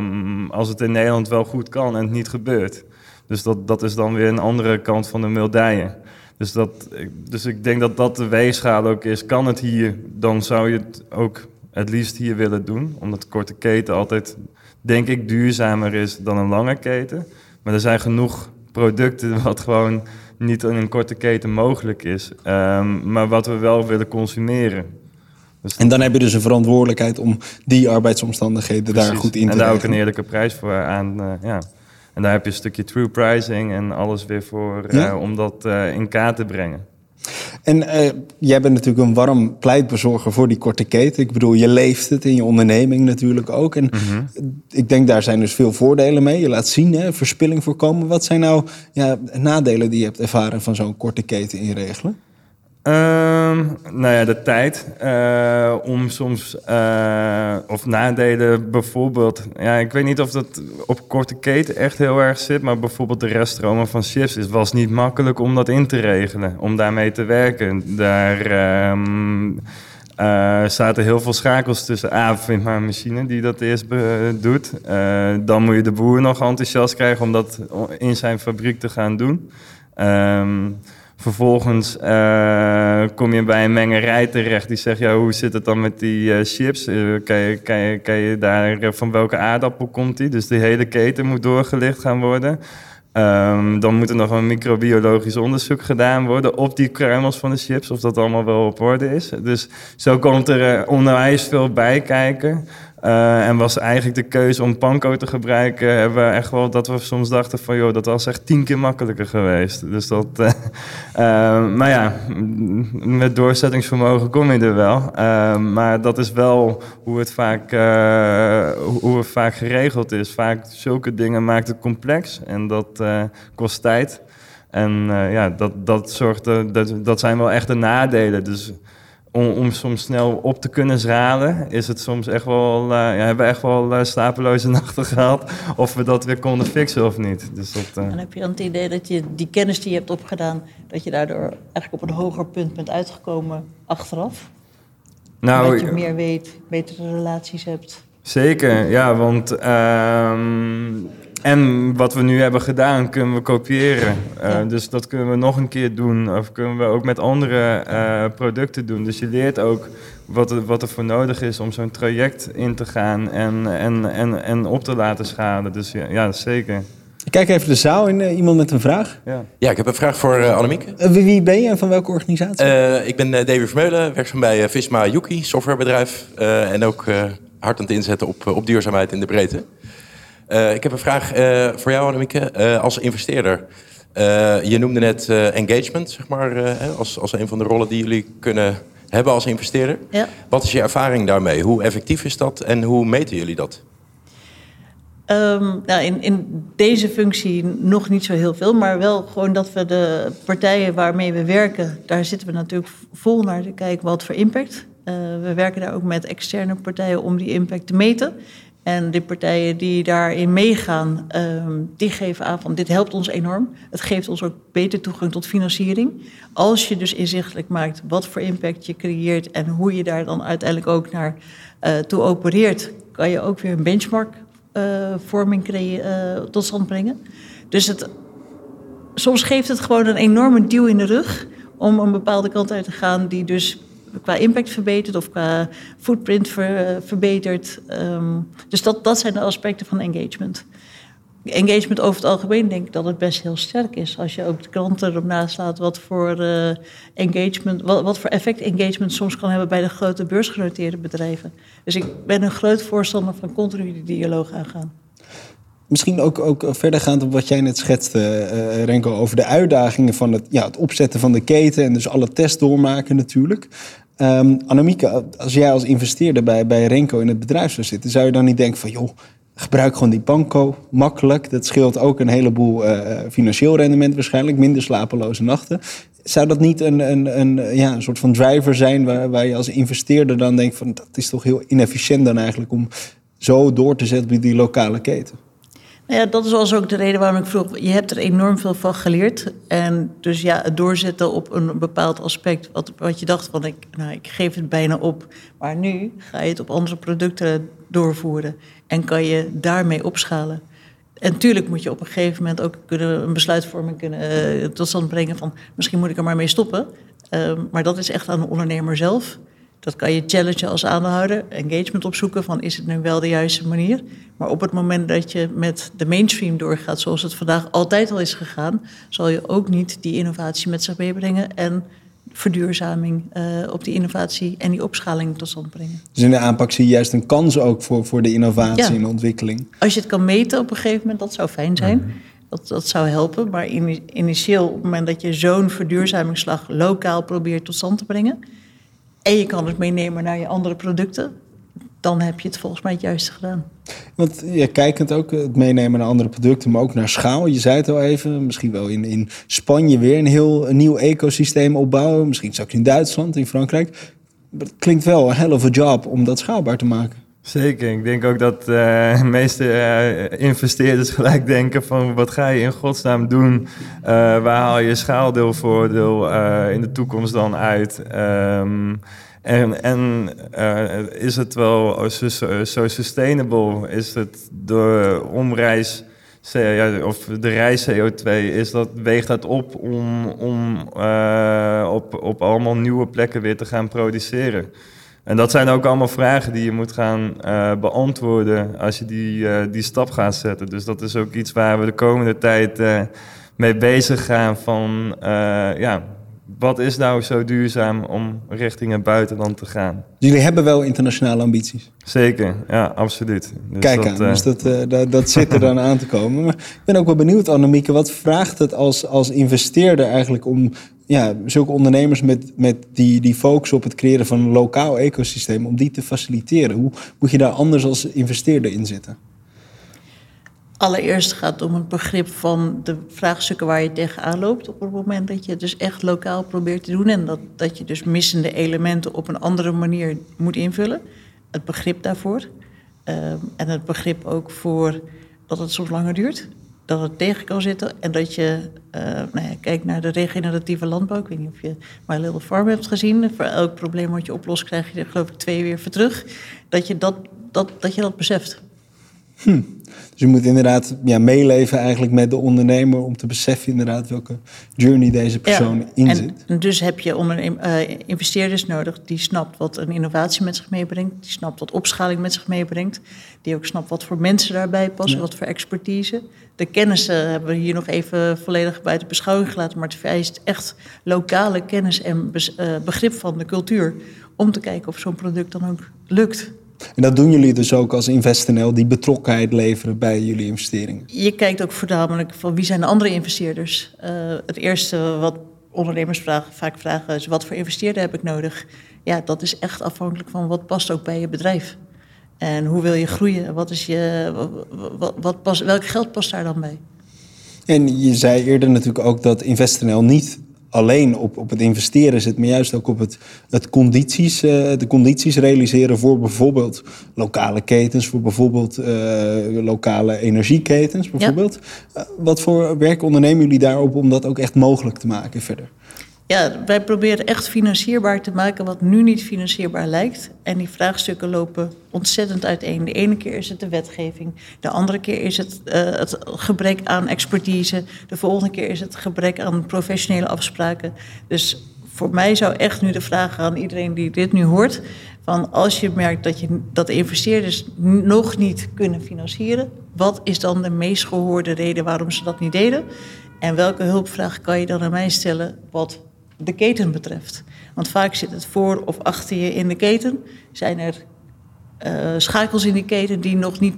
als het in Nederland wel goed kan en het niet gebeurt. Dus dat, dat is dan weer een andere kant van de medaille. Dus, dat, dus ik denk dat dat de weegschaal ook is. Kan het hier, dan zou je het ook het liefst hier willen doen. Omdat korte keten altijd, denk ik, duurzamer is dan een lange keten. Maar er zijn genoeg producten wat gewoon niet in een korte keten mogelijk is. Um, maar wat we wel willen consumeren. Dus en dan heb je dus een verantwoordelijkheid om die arbeidsomstandigheden daar goed in te En daar ook een eerlijke prijs voor aan. Uh, ja. En daar heb je een stukje true pricing en alles weer voor ja? uh, om dat uh, in kaart te brengen. En uh, jij bent natuurlijk een warm pleitbezorger voor die korte keten. Ik bedoel, je leeft het in je onderneming natuurlijk ook. En mm-hmm. ik denk daar zijn dus veel voordelen mee. Je laat zien, hè, verspilling voorkomen. Wat zijn nou ja, nadelen die je hebt ervaren van zo'n korte keten inregelen? Um, nou ja, de tijd uh, om soms, uh, of nadelen bijvoorbeeld. Ja, ik weet niet of dat op korte keten echt heel erg zit, maar bijvoorbeeld de reststromen van chips. Het was niet makkelijk om dat in te regelen, om daarmee te werken. Daar um, uh, zaten heel veel schakels tussen. A, vind maar een machine die dat eerst doet. dan moet je de boer nog enthousiast krijgen om dat in zijn fabriek te gaan doen. Um, Vervolgens uh, kom je bij een mengerij terecht die zegt, ja, hoe zit het dan met die uh, chips? Uh, kan, je, kan, je, kan je daar, van welke aardappel komt die? Dus die hele keten moet doorgelicht gaan worden. Um, dan moet er nog een microbiologisch onderzoek gedaan worden op die kruimels van de chips, of dat allemaal wel op orde is. Dus zo komt er onwijs veel bij kijken. Uh, en was eigenlijk de keuze om panko te gebruiken, hebben we echt wel dat we soms dachten van joh, dat was echt tien keer makkelijker geweest. Dus dat, uh, uh, maar ja, met doorzettingsvermogen kom je er wel. maar dat is wel hoe het, vaak, hoe het vaak geregeld is. Vaak zulke dingen maakt het complex en dat kost tijd. En ja, dat, dat, zorgt, dat, dat zijn wel echt de nadelen. Dus om, om soms snel op te kunnen zralen, is het soms echt wel, uh, ja, hebben we echt wel uh, slapeloze nachten gehad of we dat weer konden fixen of niet. Dus dat, uh... En heb je dan het idee dat je die kennis die je hebt opgedaan, dat je daardoor eigenlijk op een hoger punt bent uitgekomen achteraf? Nou, dat je meer weet, betere relaties hebt. Zeker, ja, want ehm, en wat we nu hebben gedaan, kunnen we kopiëren. Uh, Dus dat kunnen we nog een keer doen. Of kunnen we ook met andere uh, producten doen. Dus je leert ook wat er, wat er voor nodig is om zo'n traject in te gaan en, en, en, en op te laten schalen. Dus ja, ja zeker. Ik kijk even de zaal in. Uh, iemand met een vraag? Ja, ja ik heb een vraag voor uh, Annemieke. Wie, wie, ben je en van welke organisatie? ik ben David Vermeulen, werkzaam bij Visma Yuki, softwarebedrijf. en ook hard aan het inzetten op, op duurzaamheid in de breedte. Uh, ik heb een vraag uh, voor jou, Annemieke. Uh, als investeerder, je noemde net engagement, zeg maar, als, als een van de rollen die jullie kunnen hebben als investeerder. Ja. Wat is je ervaring daarmee? Hoe effectief is dat en hoe meten jullie dat? Um, nou, in, in deze functie nog niet zo heel veel, maar wel gewoon dat we de partijen waarmee we werken, daar zitten we natuurlijk vol naar te kijken wat voor impact. Uh, we werken daar ook met externe partijen om die impact te meten. En de partijen die daarin meegaan, um, die geven aan van dit helpt ons enorm. Het geeft ons ook beter toegang tot financiering. Als je dus inzichtelijk maakt wat voor impact je creëert en hoe je daar dan uiteindelijk ook naar uh, toe opereert, kan je ook weer een benchmark uh, vorming uh, tot stand brengen. Dus het, soms geeft het gewoon een enorme duw in de rug om een bepaalde kant uit te gaan die dus qua impact verbetert of qua footprint ver, verbetert. Um, dus dat, dat zijn de aspecten van engagement. Engagement over het algemeen denk ik dat het best heel sterk is. Als je ook de kranten erop naslaat wat voor uh, engagement, wat, wat voor effect engagement soms kan hebben bij de grote beursgenoteerde bedrijven. Dus ik ben een groot voorstander van continu dialoog aangaan. Misschien ook, ook verdergaand op wat jij net schetste, uh, Renko, over de uitdagingen van het, ja, het opzetten van de keten en dus alle tests doormaken natuurlijk. Um, als jij als investeerder bij, bij Renko in het bedrijf zou zitten, zou je dan niet denken van joh, gebruik gewoon die banco, makkelijk. Dat scheelt ook een heleboel uh, financieel rendement waarschijnlijk, minder slapeloze nachten. Zou dat niet een, een, een, ja, een soort van driver zijn waar, waar je als investeerder dan denkt van dat is toch heel inefficiënt dan eigenlijk om zo door te zetten op die lokale keten? Nou ja, dat was ook de reden waarom ik vroeg. Je hebt er enorm veel van geleerd. En dus ja, het doorzetten op een bepaald aspect. Wat, wat je dacht van, ik, nou, ik geef het bijna op. Maar nu ga je het op andere producten doorvoeren. En kan je daarmee opschalen. En natuurlijk moet je op een gegeven moment ook kunnen, een besluitvorming kunnen uh, tot stand brengen van misschien moet ik er maar mee stoppen. Uh, maar dat is echt aan de ondernemer zelf. Dat kan je challengen als aandeelhouder, engagement opzoeken van is het nu wel de juiste manier. Maar op het moment dat je met de mainstream doorgaat zoals het vandaag altijd al is gegaan, zal je ook niet die innovatie met zich meebrengen en verduurzaming uh, op die innovatie en die opschaling tot stand brengen. Dus in de aanpak zie je juist een kans ook voor, voor de innovatie ja. en de ontwikkeling. Als je het kan meten op een gegeven moment, dat zou fijn zijn. Mm -hmm. Dat, dat zou helpen. Maar in, initieel, op het moment dat je zo'n verduurzamingsslag lokaal probeert tot stand te brengen. En je kan het meenemen naar je andere producten. dan heb je het volgens mij het juiste gedaan. Want ja, kijkend ook het meenemen naar andere producten, maar ook naar schaal. Je zei het al even, misschien wel in, in Spanje weer een heel nieuw ecosysteem opbouwen. Misschien straks in Duitsland, in Frankrijk. Maar het klinkt wel een hell of a job om dat schaalbaar te maken. Zeker. Ik denk ook dat uh, de meeste uh, investeerders gelijk denken van wat ga je in godsnaam doen? Uh, waar haal je schaaldeelvoordeel in de toekomst dan uit? Um, en, en is het wel zo, so sustainable? Is het de omreis of de reis CO2, is dat, weegt dat op om, om op, op allemaal nieuwe plekken weer te gaan produceren? En dat zijn ook allemaal vragen die je moet gaan uh, beantwoorden als je die, uh, die stap gaat zetten. Dus dat is ook iets waar we de komende tijd mee bezig gaan van ja, wat is nou zo duurzaam om richting het buitenland te gaan? Jullie hebben wel internationale ambities. Zeker, ja, absoluut. Dus Kijk dat, aan, dus dat, uh, dat, dat zit er dan aan te komen. Maar ik ben ook wel benieuwd, Annemieke, wat vraagt het als, als investeerder eigenlijk om ja, zulke ondernemers met, met die, die focus op het creëren van een lokaal ecosysteem, om die te faciliteren? Hoe moet je daar anders als investeerder in zitten? Allereerst gaat het om het begrip van de vraagstukken waar je tegenaan loopt op het moment dat je het dus echt lokaal probeert te doen en dat, dat je dus missende elementen op een andere manier moet invullen. Het begrip daarvoor. Uh, en het begrip ook voor dat het soms langer duurt, dat het tegen kan zitten en dat je uh, nou ja, kijkt naar de regeneratieve landbouw. Ik weet niet of je My Little Farm hebt gezien. Voor elk probleem wat je oplost krijg je er geloof ik twee weer voor terug. Dat je dat, dat, dat, je dat beseft. Hm. Dus je moet inderdaad ja, meeleven eigenlijk met de ondernemer om te beseffen inderdaad welke journey deze persoon ja, in zit. En dus heb je uh, investeerders nodig die snapt wat een innovatie met zich meebrengt, die snapt wat opschaling met zich meebrengt, die ook snapt wat voor mensen daarbij passen, ja. wat voor expertise. De kennis uh, hebben we hier nog even volledig buiten beschouwing gelaten, maar het vereist echt lokale kennis en uh, begrip van de cultuur om te kijken of zo'n product dan ook lukt. En dat doen jullie dus ook als InvestNL, die betrokkenheid leveren bij jullie investeringen? Je kijkt ook voornamelijk van wie zijn de andere investeerders. Uh, het eerste wat ondernemers vragen, vaak vragen is wat voor investeerder heb ik nodig? Ja, dat is echt afhankelijk van wat past ook bij je bedrijf. En hoe wil je groeien? Wat is je, wat, wat past, welk geld past daar dan bij? En je zei eerder natuurlijk ook dat InvestNL niet alleen op, op het investeren zit, maar juist ook op het, het condities, uh, de condities realiseren voor bijvoorbeeld lokale ketens, voor bijvoorbeeld uh, lokale energieketens. Bijvoorbeeld. Ja. Uh, wat voor werk ondernemen jullie daarop om dat ook echt mogelijk te maken verder? Ja, wij proberen echt financierbaar te maken wat nu niet financierbaar lijkt. En die vraagstukken lopen ontzettend uiteen. De ene keer is het de wetgeving, de andere keer is het uh, het gebrek aan expertise, de volgende keer is het gebrek aan professionele afspraken. Dus voor mij zou echt nu de vraag aan iedereen die dit nu hoort: van als je merkt dat, je, dat de investeerders nog niet kunnen financieren, wat is dan de meest gehoorde reden waarom ze dat niet deden? En welke hulpvraag kan je dan aan mij stellen wat de keten betreft. Want vaak zit het voor of achter je in de keten. Zijn er uh, schakels in die keten die nog niet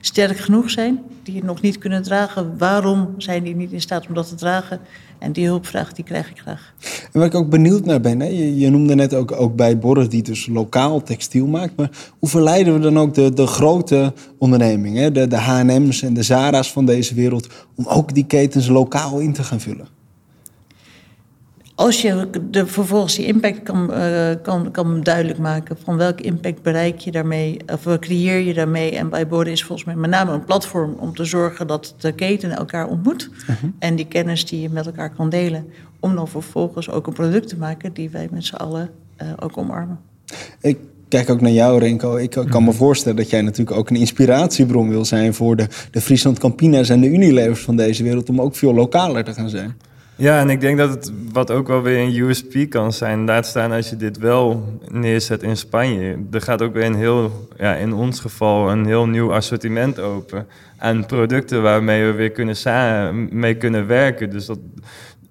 sterk genoeg zijn, die het nog niet kunnen dragen. Waarom zijn die niet in staat om dat te dragen? En die hulpvraag die krijg ik graag. En waar ik ook benieuwd naar ben, hè? Je, je, noemde net ook, ook bij Borre die dus lokaal textiel maakt. Maar hoe verleiden we dan ook de, de grote ondernemingen, de, de H&M's en de Zara's van deze wereld, om ook die ketens lokaal in te gaan vullen? Als je de, vervolgens die impact kan, uh, kan, kan duidelijk maken van welke impact bereik je daarmee, of creëer je daarmee. En bij Borden is volgens mij met name een platform om te zorgen dat de keten elkaar ontmoet. Uh -huh. En die kennis die je met elkaar kan delen. Om dan vervolgens ook een product te maken die wij met z'n allen uh, ook omarmen. Ik kijk ook naar jou, Renko. Ik kan me voorstellen dat jij natuurlijk ook een inspiratiebron wil zijn voor de, de Friesland Campina's en de Unilevers van deze wereld. Om ook veel lokaler te gaan zijn. Ja, en ik denk dat het wat ook wel weer een USP kan zijn, laat staan als je dit wel neerzet in Spanje. Er gaat ook weer een heel, ja, in ons geval, een heel nieuw assortiment open aan producten waarmee we weer kunnen samen mee kunnen werken. Dus dat,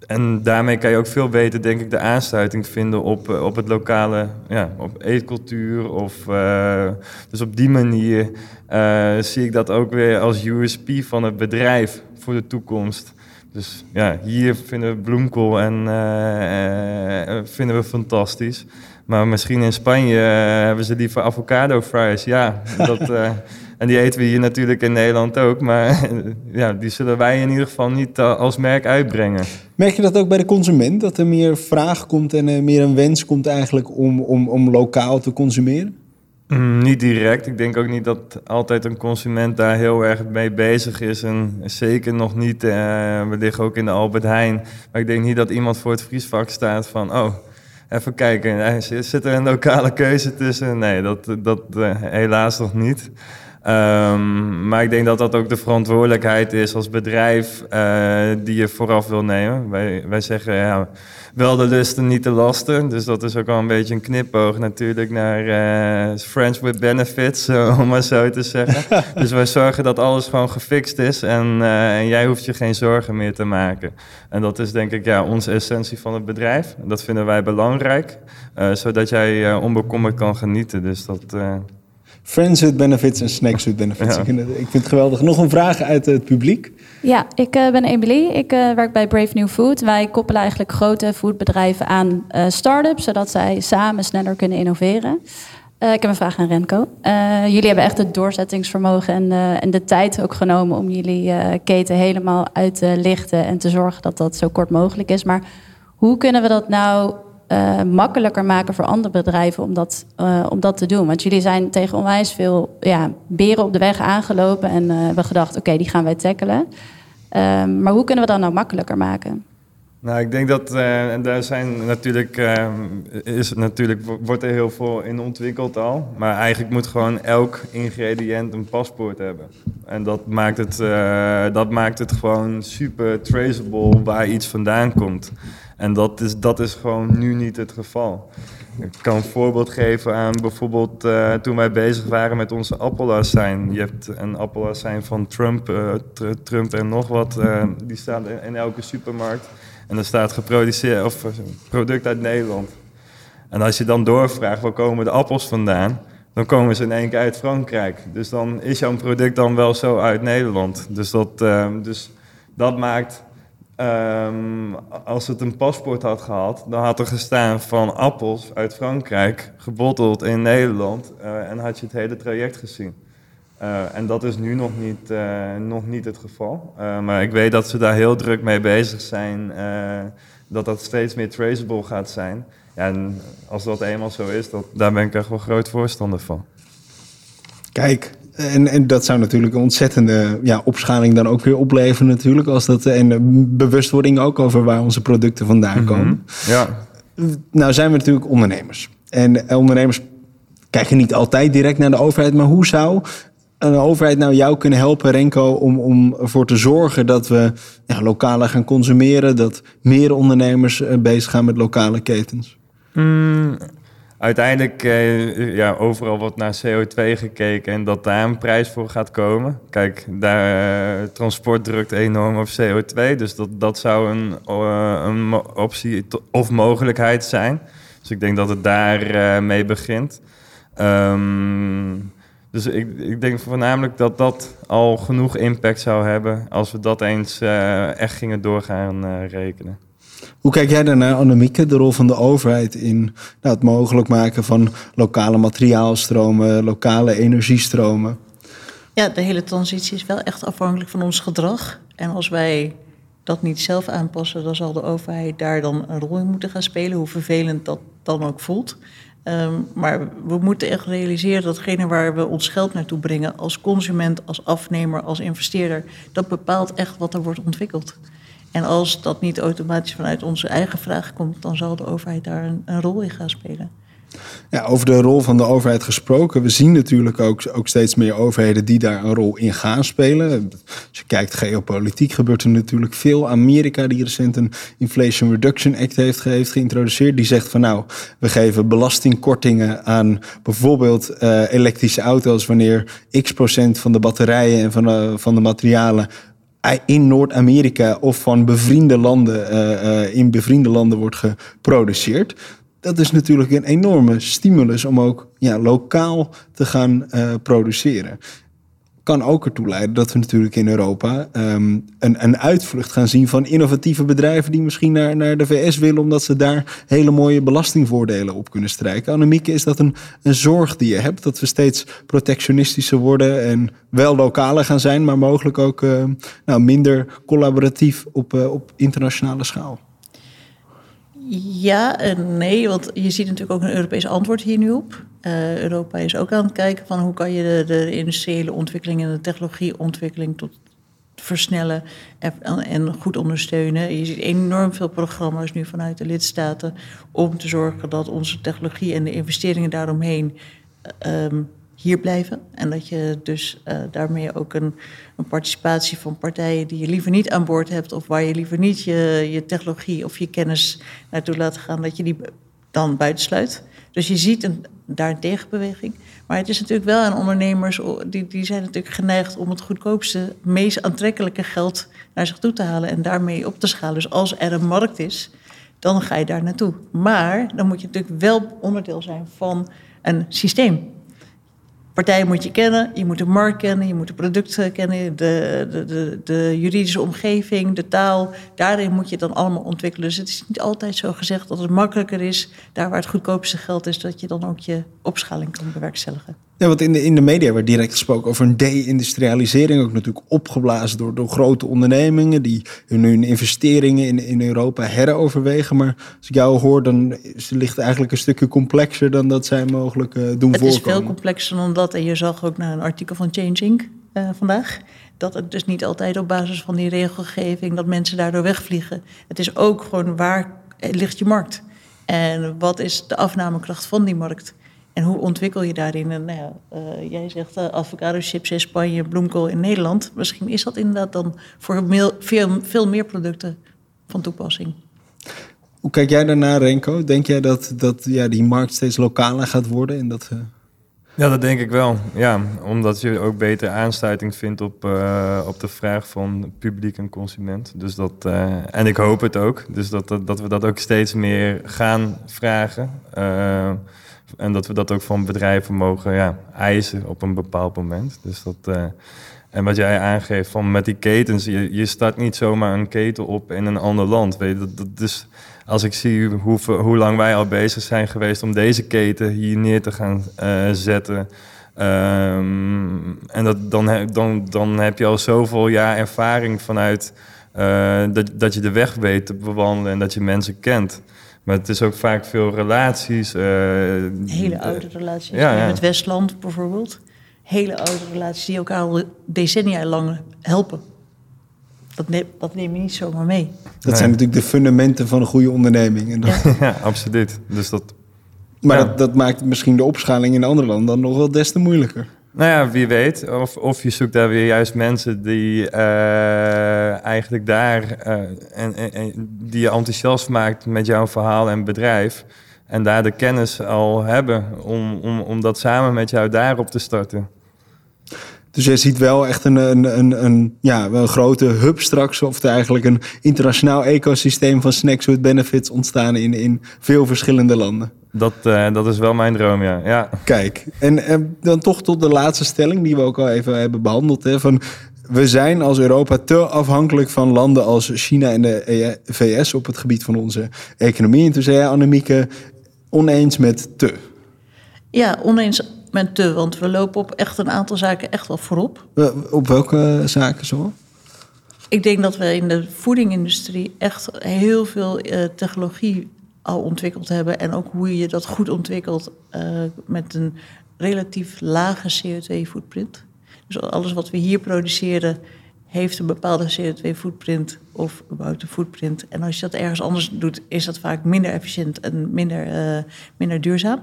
en daarmee kan je ook veel beter, denk ik, de aansluiting vinden op, op het lokale, ja, op eetcultuur. Of, uh, dus op die manier uh, zie ik dat ook weer als USP van het bedrijf voor de toekomst. Dus ja, hier vinden we bloemkool en uh, vinden we fantastisch. Maar misschien in Spanje hebben ze liever avocado fries. Ja, dat, en die eten we hier natuurlijk in Nederland ook. Maar ja, die zullen wij in ieder geval niet als merk uitbrengen. Merk je dat ook bij de consument? Dat er meer vraag komt en meer een wens komt eigenlijk om, om, om lokaal te consumeren? Mm, niet direct. Ik denk ook niet dat altijd een consument daar heel erg mee bezig is. En zeker nog niet, uh, we liggen ook in de Albert Heijn. Maar ik denk niet dat iemand voor het vriesvak staat van... oh, even kijken, zit er een lokale keuze tussen? Nee, dat, dat uh, helaas nog niet. Um, maar ik denk dat dat ook de verantwoordelijkheid is als bedrijf uh, die je vooraf wil nemen. Wij, wij zeggen ja, wel de lusten, niet de lasten. Dus dat is ook wel een beetje een knipoog natuurlijk naar uh, Friends with Benefits, om maar zo te zeggen. dus wij zorgen dat alles gewoon gefixt is en, en jij hoeft je geen zorgen meer te maken. En dat is denk ik ja, onze essentie van het bedrijf. Dat vinden wij belangrijk, zodat jij onbekommerd kan genieten. Dus dat... Friends with benefits en snacks with benefits. Ja. Ik, vind het, ik, vind het, geweldig. Nog een vraag uit het publiek? Ja, ik uh, ben Emily. Ik uh, werk bij Brave New Food. Wij koppelen eigenlijk grote foodbedrijven aan uh, start-ups... zodat zij samen sneller kunnen innoveren. ik heb een vraag aan Renko. jullie hebben echt het doorzettingsvermogen en, en de tijd ook genomen... om jullie keten helemaal uit te lichten en te zorgen dat dat zo kort mogelijk is. Maar hoe kunnen we dat nou uh, makkelijker maken voor andere bedrijven om dat, uh, om dat te doen. Want jullie zijn tegen onwijs veel ja, beren op de weg aangelopen en uh, hebben gedacht, oké, die gaan wij tackelen. Ehm, maar hoe kunnen we dat nou makkelijker maken? Nou, ik denk dat, en daar zijn natuurlijk, is natuurlijk, wordt er heel veel in ontwikkeld al. Maar eigenlijk moet gewoon elk ingrediënt een paspoort hebben. En dat maakt het, dat maakt het gewoon super traceable waar iets vandaan komt. En dat is, dat is gewoon nu niet het geval. Ik kan een voorbeeld geven aan bijvoorbeeld uh, toen wij bezig waren met onze appelazijn. Je hebt een appelazijn van Trump, uh, Trump en nog wat. Uh, die staat in, elke supermarkt. En er staat geproduceerd, of product uit Nederland. En als je dan doorvraagt waar komen de appels vandaan, dan komen ze in één keer uit Frankrijk. Dus dan is jouw product dan wel zo uit Nederland. Dus dat, dus dat maakt, ehm, als het een paspoort had gehad, dan had er gestaan van appels uit Frankrijk, gebotteld in Nederland, uh, en had je het hele traject gezien. Uh, en dat is nu nog niet, uh, nog niet het geval. maar ik weet dat ze daar heel druk mee bezig zijn, dat dat steeds meer traceable gaat zijn. En als dat eenmaal zo is, dat, daar ben ik echt wel groot voorstander van. Kijk, en, en dat zou natuurlijk een ontzettende ja, opschaling dan ook weer opleveren natuurlijk. Als dat, en bewustwording ook over waar onze producten vandaan mhm. komen. Ja. Nou zijn we natuurlijk ondernemers. En ondernemers kijken niet altijd direct naar de overheid. Maar hoe zou een overheid nou jou kunnen helpen, Renko, om, om ervoor te zorgen dat we ja, lokaler gaan consumeren, dat meer ondernemers eh, bezig gaan met lokale ketens? Mm, uiteindelijk, eh, ja, overal wordt naar CO2 gekeken en dat daar een prijs voor gaat komen. Kijk, daar, uh, transport drukt enorm op CO2, dus dat, dat zou een, uh, een optie of mogelijkheid zijn. Dus ik denk dat het daar mee begint. Um, dus ik, ik denk voornamelijk dat dat al genoeg impact zou hebben als we dat eens echt gingen doorgaan rekenen. Hoe kijk jij daarnaar, Annemieke, de rol van de overheid in nou, het mogelijk maken van lokale materiaalstromen, lokale energiestromen? Ja, de hele transitie is wel echt afhankelijk van ons gedrag. En als wij dat niet zelf aanpassen, dan zal de overheid daar dan een rol in moeten gaan spelen, hoe vervelend dat dan ook voelt. Um, maar we moeten echt realiseren dat datgene waar we ons geld naartoe brengen, als consument, als afnemer, als investeerder, dat bepaalt echt wat er wordt ontwikkeld. En als dat niet automatisch vanuit onze eigen vraag komt, dan zal de overheid daar een, rol in gaan spelen. Ja, over de rol van de overheid gesproken. We zien natuurlijk ook, ook steeds meer overheden die daar een rol in gaan spelen. Als je kijkt geopolitiek gebeurt er natuurlijk veel. Amerika die recent een Inflation Reduction Act heeft, geïntroduceerd. Die zegt van nou, we geven belastingkortingen aan bijvoorbeeld uh, elektrische auto's... wanneer x procent van de batterijen en van de, van de materialen in Noord-Amerika of van bevriende landen, uh, uh, in bevriende landen wordt geproduceerd dat is natuurlijk een enorme stimulus om ook ja, lokaal te gaan produceren. Kan ook ertoe leiden dat we natuurlijk in Europa um, een, een uitvlucht gaan zien van innovatieve bedrijven die misschien naar, naar de VS willen, omdat ze daar hele mooie belastingvoordelen op kunnen strijken. Annemieke, is dat een, een zorg die je hebt? Dat we steeds protectionistischer worden en wel lokaler gaan zijn, maar mogelijk ook uh, nou, minder collaboratief op, uh, op internationale schaal? Ja en nee, want je ziet natuurlijk ook een Europees antwoord hier nu op. Uh, Europa is ook aan het kijken van hoe kan je de, de industriële ontwikkeling en de technologieontwikkeling tot versnellen en, goed ondersteunen. Je ziet enorm veel programma's nu vanuit de lidstaten om te zorgen dat onze technologie en de investeringen daaromheen um, hier blijven. En dat je dus uh, daarmee ook een, een, participatie van partijen die je liever niet aan boord hebt, of waar je liever niet je, je technologie of je kennis naartoe laat gaan, dat je die dan buitensluit. Dus je ziet een, daar tegenbeweging. Maar het is natuurlijk wel aan ondernemers, die, die zijn natuurlijk geneigd om het goedkoopste, meest aantrekkelijke geld naar zich toe te halen en daarmee op te schalen. Dus als er een markt is, dan ga je daar naartoe. Maar dan moet je natuurlijk wel onderdeel zijn van een systeem partijen moet je kennen, je moet de markt kennen, je moet de producten kennen, de, de, de, de, juridische omgeving, de taal. Daarin moet je dan allemaal ontwikkelen. Dus het is niet altijd zo gezegd dat het makkelijker is, daar waar het goedkoopste geld is, dat je dan ook je opschaling kan bewerkstelligen. Ja, want in de, in de media werd direct gesproken over een de-industrialisering. Ook natuurlijk opgeblazen door, door grote ondernemingen die hun, investeringen in, in Europa heroverwegen. Maar als ik jou hoor, dan is, ligt het eigenlijk een stukje complexer dan dat zij mogelijk uh, doen het voorkomen. Het is veel complexer dan dat. En je zag ook naar een artikel van Change Inc. Uh, vandaag. Dat het dus niet altijd op basis van die regelgeving dat mensen daardoor wegvliegen. Het is ook gewoon waar ligt je markt? En wat is de afnamekracht van die markt? En hoe ontwikkel je daarin? En, nou ja, uh, jij zegt uh, avocado chips in Spanje, bloemkool in Nederland. Misschien is dat inderdaad dan voor veel, veel meer producten van toepassing. Hoe kijk jij daarnaar, Renko? Denk jij dat, dat ja, die markt steeds lokaler gaat worden? En dat, uh... Ja, dat denk ik wel. Ja, omdat je ook beter aansluiting vindt op, op de vraag van publiek en consument. Dus dat, en ik hoop het ook. Dus dat, dat, dat we dat ook steeds meer gaan vragen En dat we dat ook van bedrijven mogen ja, eisen op een bepaald moment. Dus dat, uh, en wat jij aangeeft van met die ketens, je, je start niet zomaar een keten op in een ander land. Weet je, dat, dus als ik zie hoe, hoe lang wij al bezig zijn geweest om deze keten hier neer te gaan uh, zetten. Um, en dat, dan, dan, dan heb je al zoveel jaar ervaring vanuit uh, dat, dat je de weg weet te bewandelen en dat je mensen kent. Maar het is ook vaak veel relaties. Uh, Hele oude relaties. Ja, ja. Met Westland bijvoorbeeld. Hele oude relaties die elkaar al decennia lang helpen. Dat neem, dat neem je niet zomaar mee. Dat zijn natuurlijk de fundamenten van een goede onderneming. En dat... ja, absoluut. Dus dat, maar dat, dat maakt misschien de opschaling in andere landen dan nog wel des te moeilijker. Nou ja, wie weet. Of, of je zoekt daar weer juist mensen die uh, eigenlijk daar en, en, en, die je enthousiast maakt met jouw verhaal en bedrijf. En daar de kennis al hebben om, om, om dat samen met jou daarop te starten. Dus je ziet wel echt een, een, een, een, ja, een grote hub straks, of eigenlijk een internationaal ecosysteem van snacks with benefits ontstaan in, in veel verschillende landen. Dat, uh, dat is wel mijn droom, ja. ja. Kijk, en, en dan toch tot de laatste stelling die we ook al even hebben behandeld. Hè, van we zijn als Europa te afhankelijk van landen als China en de VS op het gebied van onze economie. En toen zei jij, Annemieke, oneens met te. Ja, oneens met te, want we lopen op echt een aantal zaken echt wel voorop. Op welke zaken zo? Ik denk dat we in de voedingindustrie echt heel veel uh, technologie al ontwikkeld hebben. En ook hoe je dat goed ontwikkelt uh, met een relatief lage CO2-footprint. Dus alles wat we hier produceren heeft een bepaalde CO2-footprint of überhaupt een footprint. En als je dat ergens anders doet, is dat vaak minder efficiënt en minder, uh, minder duurzaam.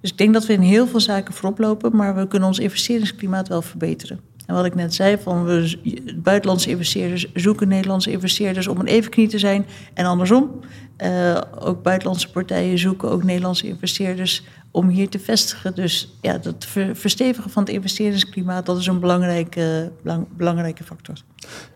Dus ik denk dat we in heel veel zaken voorop lopen, maar we kunnen ons investeringsklimaat wel verbeteren. En wat ik net zei, van we, buitenlandse investeerders zoeken Nederlandse investeerders om een evenknie te zijn. En andersom, uh, ook buitenlandse partijen zoeken ook Nederlandse investeerders om hier te vestigen. Dus ja, dat verstevigen van het investeringsklimaat, dat is een belangrijke, belang, belangrijke factor.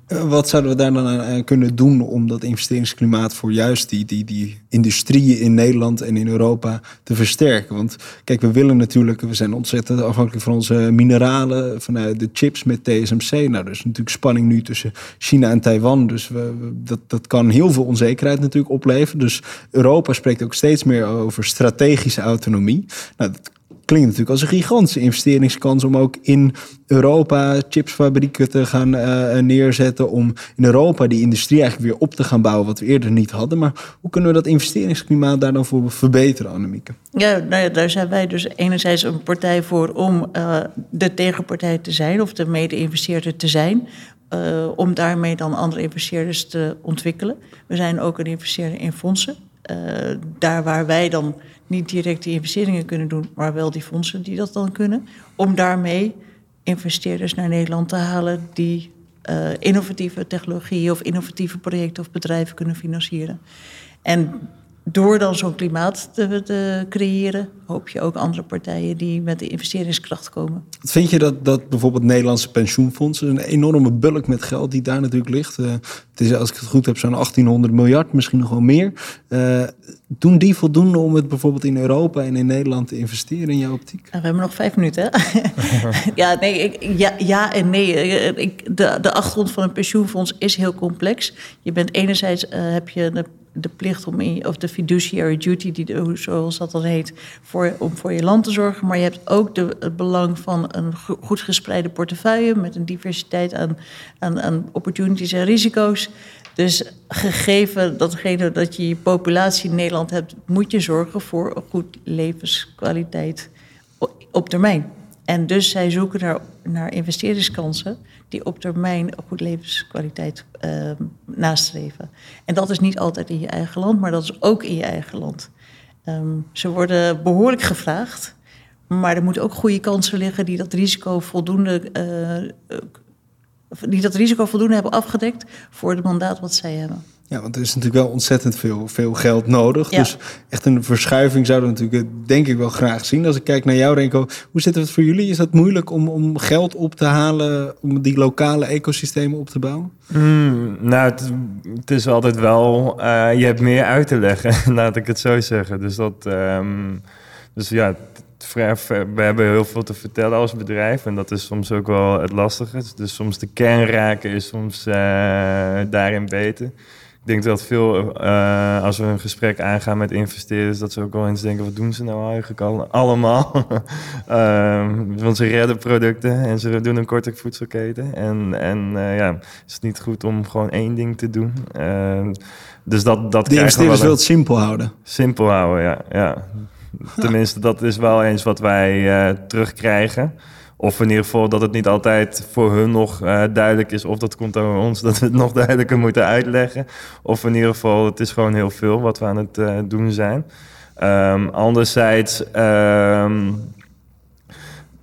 Eh, wat zouden we daar dan aan kunnen doen om dat investeringsklimaat voor juist die, die, die industrieën in Nederland en in Europa te versterken? Want kijk, we willen natuurlijk, we zijn ontzettend afhankelijk van onze mineralen, vanuit de chips met TSMC. Nou, er is natuurlijk spanning nu tussen China en Taiwan. Dus dat, dat kan heel veel onzekerheid natuurlijk opleveren. Dus Europa spreekt ook steeds meer over strategische autonomie. Nou, dat klinkt natuurlijk als een gigantische investeringskans om ook in Europa chipsfabrieken te gaan uh, neerzetten. Om in Europa die industrie eigenlijk weer op te gaan bouwen, wat we eerder niet hadden. Maar hoe kunnen we dat investeringsklimaat daar dan voor verbeteren, Annemieke? Ja, nou ja, daar zijn wij dus enerzijds een partij voor om uh, de tegenpartij te zijn of de mede-investeerder te zijn. Uh, om daarmee dan andere investeerders te ontwikkelen. We zijn ook een investeerder in fondsen. Uh, daar waar wij dan niet direct die investeringen kunnen doen, maar wel die fondsen die dat dan kunnen. Om daarmee investeerders naar Nederland te halen die uh, innovatieve technologieën of innovatieve projecten of bedrijven kunnen financieren. En door dan zo'n klimaat te, te, creëren, hoop je ook andere partijen die met de investeringskracht komen. Vind je dat, dat bijvoorbeeld Nederlandse pensioenfondsen, een enorme bulk met geld die daar natuurlijk ligt, uh, het is als ik het goed heb zo'n 1800 miljard, misschien nog wel meer, uh, doen die voldoende om het bijvoorbeeld in Europa en in Nederland te investeren in jouw optiek? Nou, we hebben nog vijf minuten. ja, nee, ik, ja, ja en nee. Ik, de, de achtergrond van een pensioenfonds is heel complex. Je bent enerzijds uh, heb je de de plicht om in, of de fiduciary duty, die, zoals dat dan heet, voor, om voor je land te zorgen. Maar je hebt ook de, het belang van een goed gespreide portefeuille met een diversiteit aan, aan, aan opportunities en risico's. Dus gegeven datgene dat je je populatie in Nederland hebt, moet je zorgen voor een goed levenskwaliteit op termijn. En dus zij zoeken naar, naar investeringskansen die op termijn een goed levenskwaliteit uh, nastreven. En dat is niet altijd in je eigen land, maar dat is ook in je eigen land. Um, ze worden behoorlijk gevraagd, maar er moeten ook goede kansen liggen die dat risico voldoende, uh, die dat risico voldoende hebben afgedekt voor het mandaat wat zij hebben. Ja, want er is natuurlijk wel ontzettend veel, veel geld nodig. Dus echt een verschuiving zouden we natuurlijk, eh, denk ik, wel graag zien. Als ik kijk naar jou, Renko, hoe zit het voor jullie? Is dat moeilijk om, om geld op te halen, om die lokale ecosystemen op te bouwen? Mm, nou, het, het, is altijd wel, uh, je hebt meer uit te leggen, laat ik het zo zeggen. Dus dat... Um, Dus ja, we hebben heel veel te vertellen als bedrijf. En dat is soms ook wel het lastige. Dus soms de kern raken is soms eh, daarin beter. Ik denk dat veel, eh, als we een gesprek aangaan met investeerders, dat ze ook wel eens denken: wat doen ze nou eigenlijk al, allemaal? Ehm, want ze redden producten en ze doen een korte voedselketen. En, en eh, ja, is het niet goed om gewoon één ding te doen? Ehm, dus dat, dat De investeerders wel wil een- het simpel houden. Simpel houden, ja. ja. Tenminste, dat is wel eens wat wij eh, terugkrijgen. Of in ieder geval dat het niet altijd voor hun nog eh, duidelijk is. Of dat komt door ons, dat we het nog duidelijker moeten uitleggen. Of in ieder geval, het is gewoon heel veel wat we aan het eh, doen zijn. Ehm, anderzijds, ehm,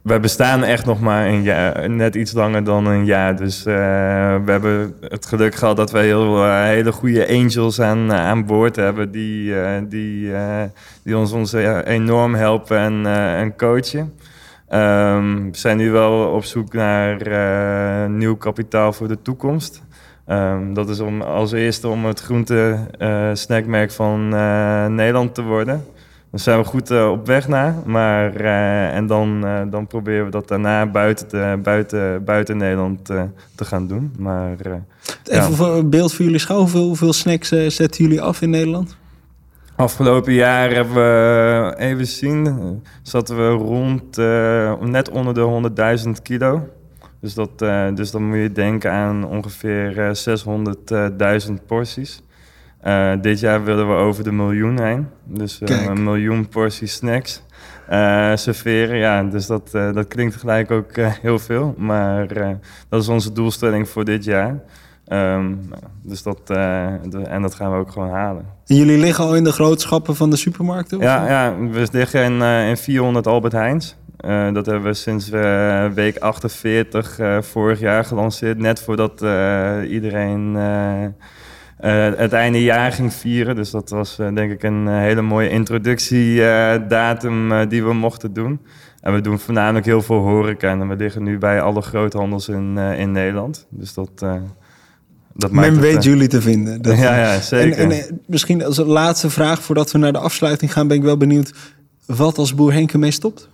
we bestaan echt nog maar een jaar, net iets langer dan een jaar. Dus eh, we hebben het geluk gehad dat we heel, hele goede angels aan, aan boord hebben. Die, die, die ons, ons enorm helpen en, en coachen. Ehm, we zijn nu wel op zoek naar eh, nieuw kapitaal voor de toekomst. Ehm, dat is om als eerste om het groente eh, snackmerk van eh, Nederland te worden. Daar zijn we goed op weg naar. Maar, en dan, dan proberen we dat daarna buiten, te- buiten, buiten Nederland te gaan doen. Maar Even Ja. voor een beeld voor jullie schouw. Hoeveel, hoeveel snacks zetten jullie af in Nederland? Afgelopen jaar hebben we, even zien, eh, zaten we rond eh, net onder de 100.000 kilo. Dus, dat, eh, dus dan moet je denken aan ongeveer eh, 600.000 porties. Eh, dit jaar willen we over de miljoen heen. Dus eh, een miljoen porties snacks eh, serveren. Ja, dus dat, eh, dat klinkt gelijk ook eh, heel veel. Maar eh, dat is onze doelstelling voor dit jaar. Ehm, dus dat, eh, de- en dat gaan we ook gewoon halen. En jullie liggen al in de grootschappen van de supermarkten? of? Ja, ja we liggen in, eh, in 400 Albert Heijns. Eh, dat hebben we sinds week 48 eh, vorig jaar gelanceerd. Net voordat iedereen het einde jaar ging vieren. Dus dat was denk ik een hele mooie introductiedatum die we mochten doen. En we doen voornamelijk heel veel horeca. En we liggen nu bij alle groothandels in, in Nederland. Dus dat, dat maakt Men het, weet eh, jullie te vinden. Dat- Ja, ja, zeker. En, en eh, misschien als laatste vraag voordat we naar de afsluiting gaan, ben ik wel benieuwd wat als boer Henk ermee stopt.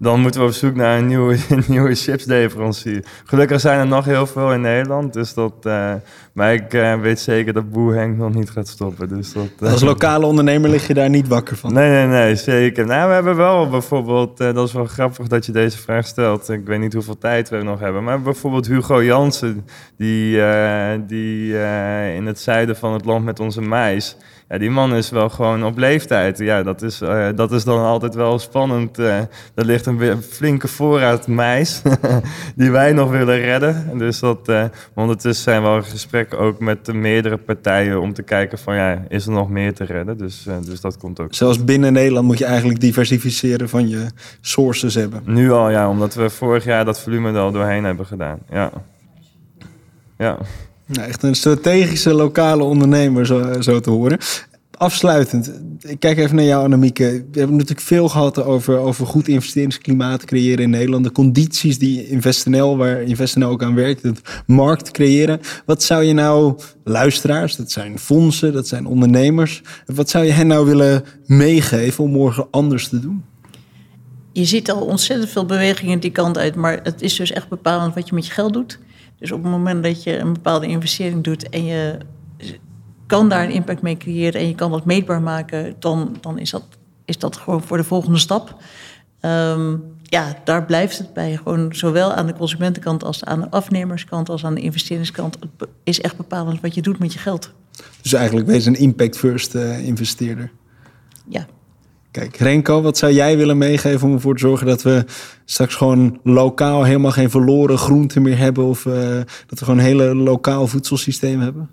Dan moeten we op zoek naar een nieuwe, een nieuwe chipsleverancier. Gelukkig zijn er nog heel veel in Nederland. Dus dat, eh, maar ik eh, weet zeker dat Boer Henk nog niet gaat stoppen. Dus dat, eh, Als lokale ondernemer lig je daar niet wakker van. Nee, nee, nee, zeker. Nou, we hebben wel bijvoorbeeld, dat is wel grappig dat je deze vraag stelt. Ik weet niet hoeveel tijd we nog hebben. Maar bijvoorbeeld Hugo Jansen, die, die in het zuiden van het land met onze mais. Ja, die man is wel gewoon op leeftijd. Ja, dat is, eh, dat is dan altijd wel spannend. eh er ligt een flinke voorraad mais die wij nog willen redden. Dus dat, maar ondertussen zijn we al in gesprek ook met de meerdere partijen om te kijken van ja, is er nog meer te redden? Dus, dus dat komt ook. Zelfs binnen Nederland moet je eigenlijk diversificeren van je sources hebben. Nu al, ja, omdat we vorig jaar dat volume er al doorheen hebben gedaan. Ja. Ja. Nou, echt een strategische lokale ondernemer, zo, zo te horen. Afsluitend, ik kijk even naar jou, Annemieke. We hebben natuurlijk veel gehad over, over goed investeringsklimaat creëren in Nederland. De condities die InvestNL, waar InvestNL ook aan werkt, het markt creëren. Wat zou je nou, luisteraars, dat zijn fondsen, dat zijn ondernemers. Wat zou je hen nou willen meegeven om morgen anders te doen? Je ziet al ontzettend veel bewegingen die kant uit, maar het is dus echt bepalend wat je met je geld doet. Dus op het moment dat je een bepaalde investering doet en je kan daar een impact mee creëren en je kan dat meetbaar maken, dan, dan is, dat, is dat gewoon voor de volgende stap. Ehm, ja, daar blijft het bij. Gewoon zowel aan de consumentenkant als aan de afnemerskant als aan de investeringskant. Het is echt bepalend wat je doet met je geld. Dus eigenlijk wees een impact-first eh, investeerder. Ja. Renko, wat zou jij willen meegeven om ervoor te zorgen dat we straks gewoon lokaal helemaal geen verloren groenten meer hebben of eh, dat we gewoon een hele lokaal voedselsysteem hebben?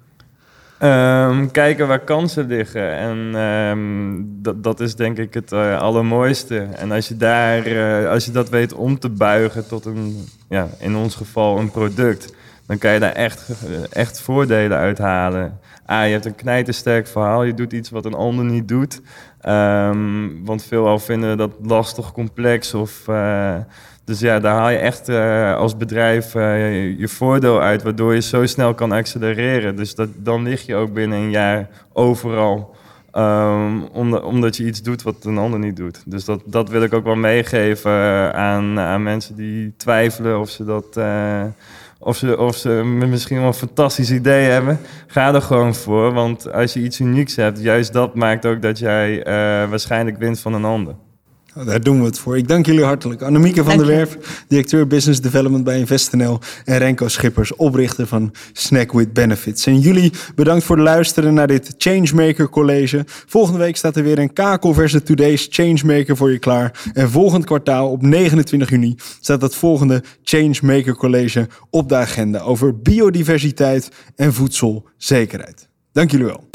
Ehm, kijken waar kansen liggen. En ehm, dat, is denk ik het eh, allermooiste. En als je, daar, eh, als je dat weet om te buigen tot een, ja, in ons geval een product, dan kan je daar echt, echt voordelen uithalen. Ah, je hebt een knijtersterk verhaal, je doet iets wat een ander niet doet. Ehm, want veelal vinden dat lastig, complex of... eh, dus ja, daar haal je echt eh, als bedrijf eh, je, voordeel uit, waardoor je zo snel kan accelereren. Dus dat, dan lig je ook binnen een jaar overal Um, omdat, omdat je iets doet wat een ander niet doet. Dus dat, dat wil ik ook wel meegeven aan, aan mensen die twijfelen of ze dat. Of ze, of ze misschien wel een fantastisch idee hebben. Ga er gewoon voor. Want als je iets unieks hebt, juist dat maakt ook dat jij uh, waarschijnlijk wint van een ander. Oh, daar doen we het voor. Ik dank jullie hartelijk. Annemieke van der Werf, directeur Business Development bij InvestNL. En Renko Schippers, oprichter van Snack with Benefits. En jullie bedankt voor het luisteren naar dit Changemaker College. Volgende week staat er weer een Kakel versus Today's Changemaker voor je klaar. En volgend kwartaal op 29 juni staat het volgende Changemaker College op de agenda over biodiversiteit en voedselzekerheid. Dank jullie wel.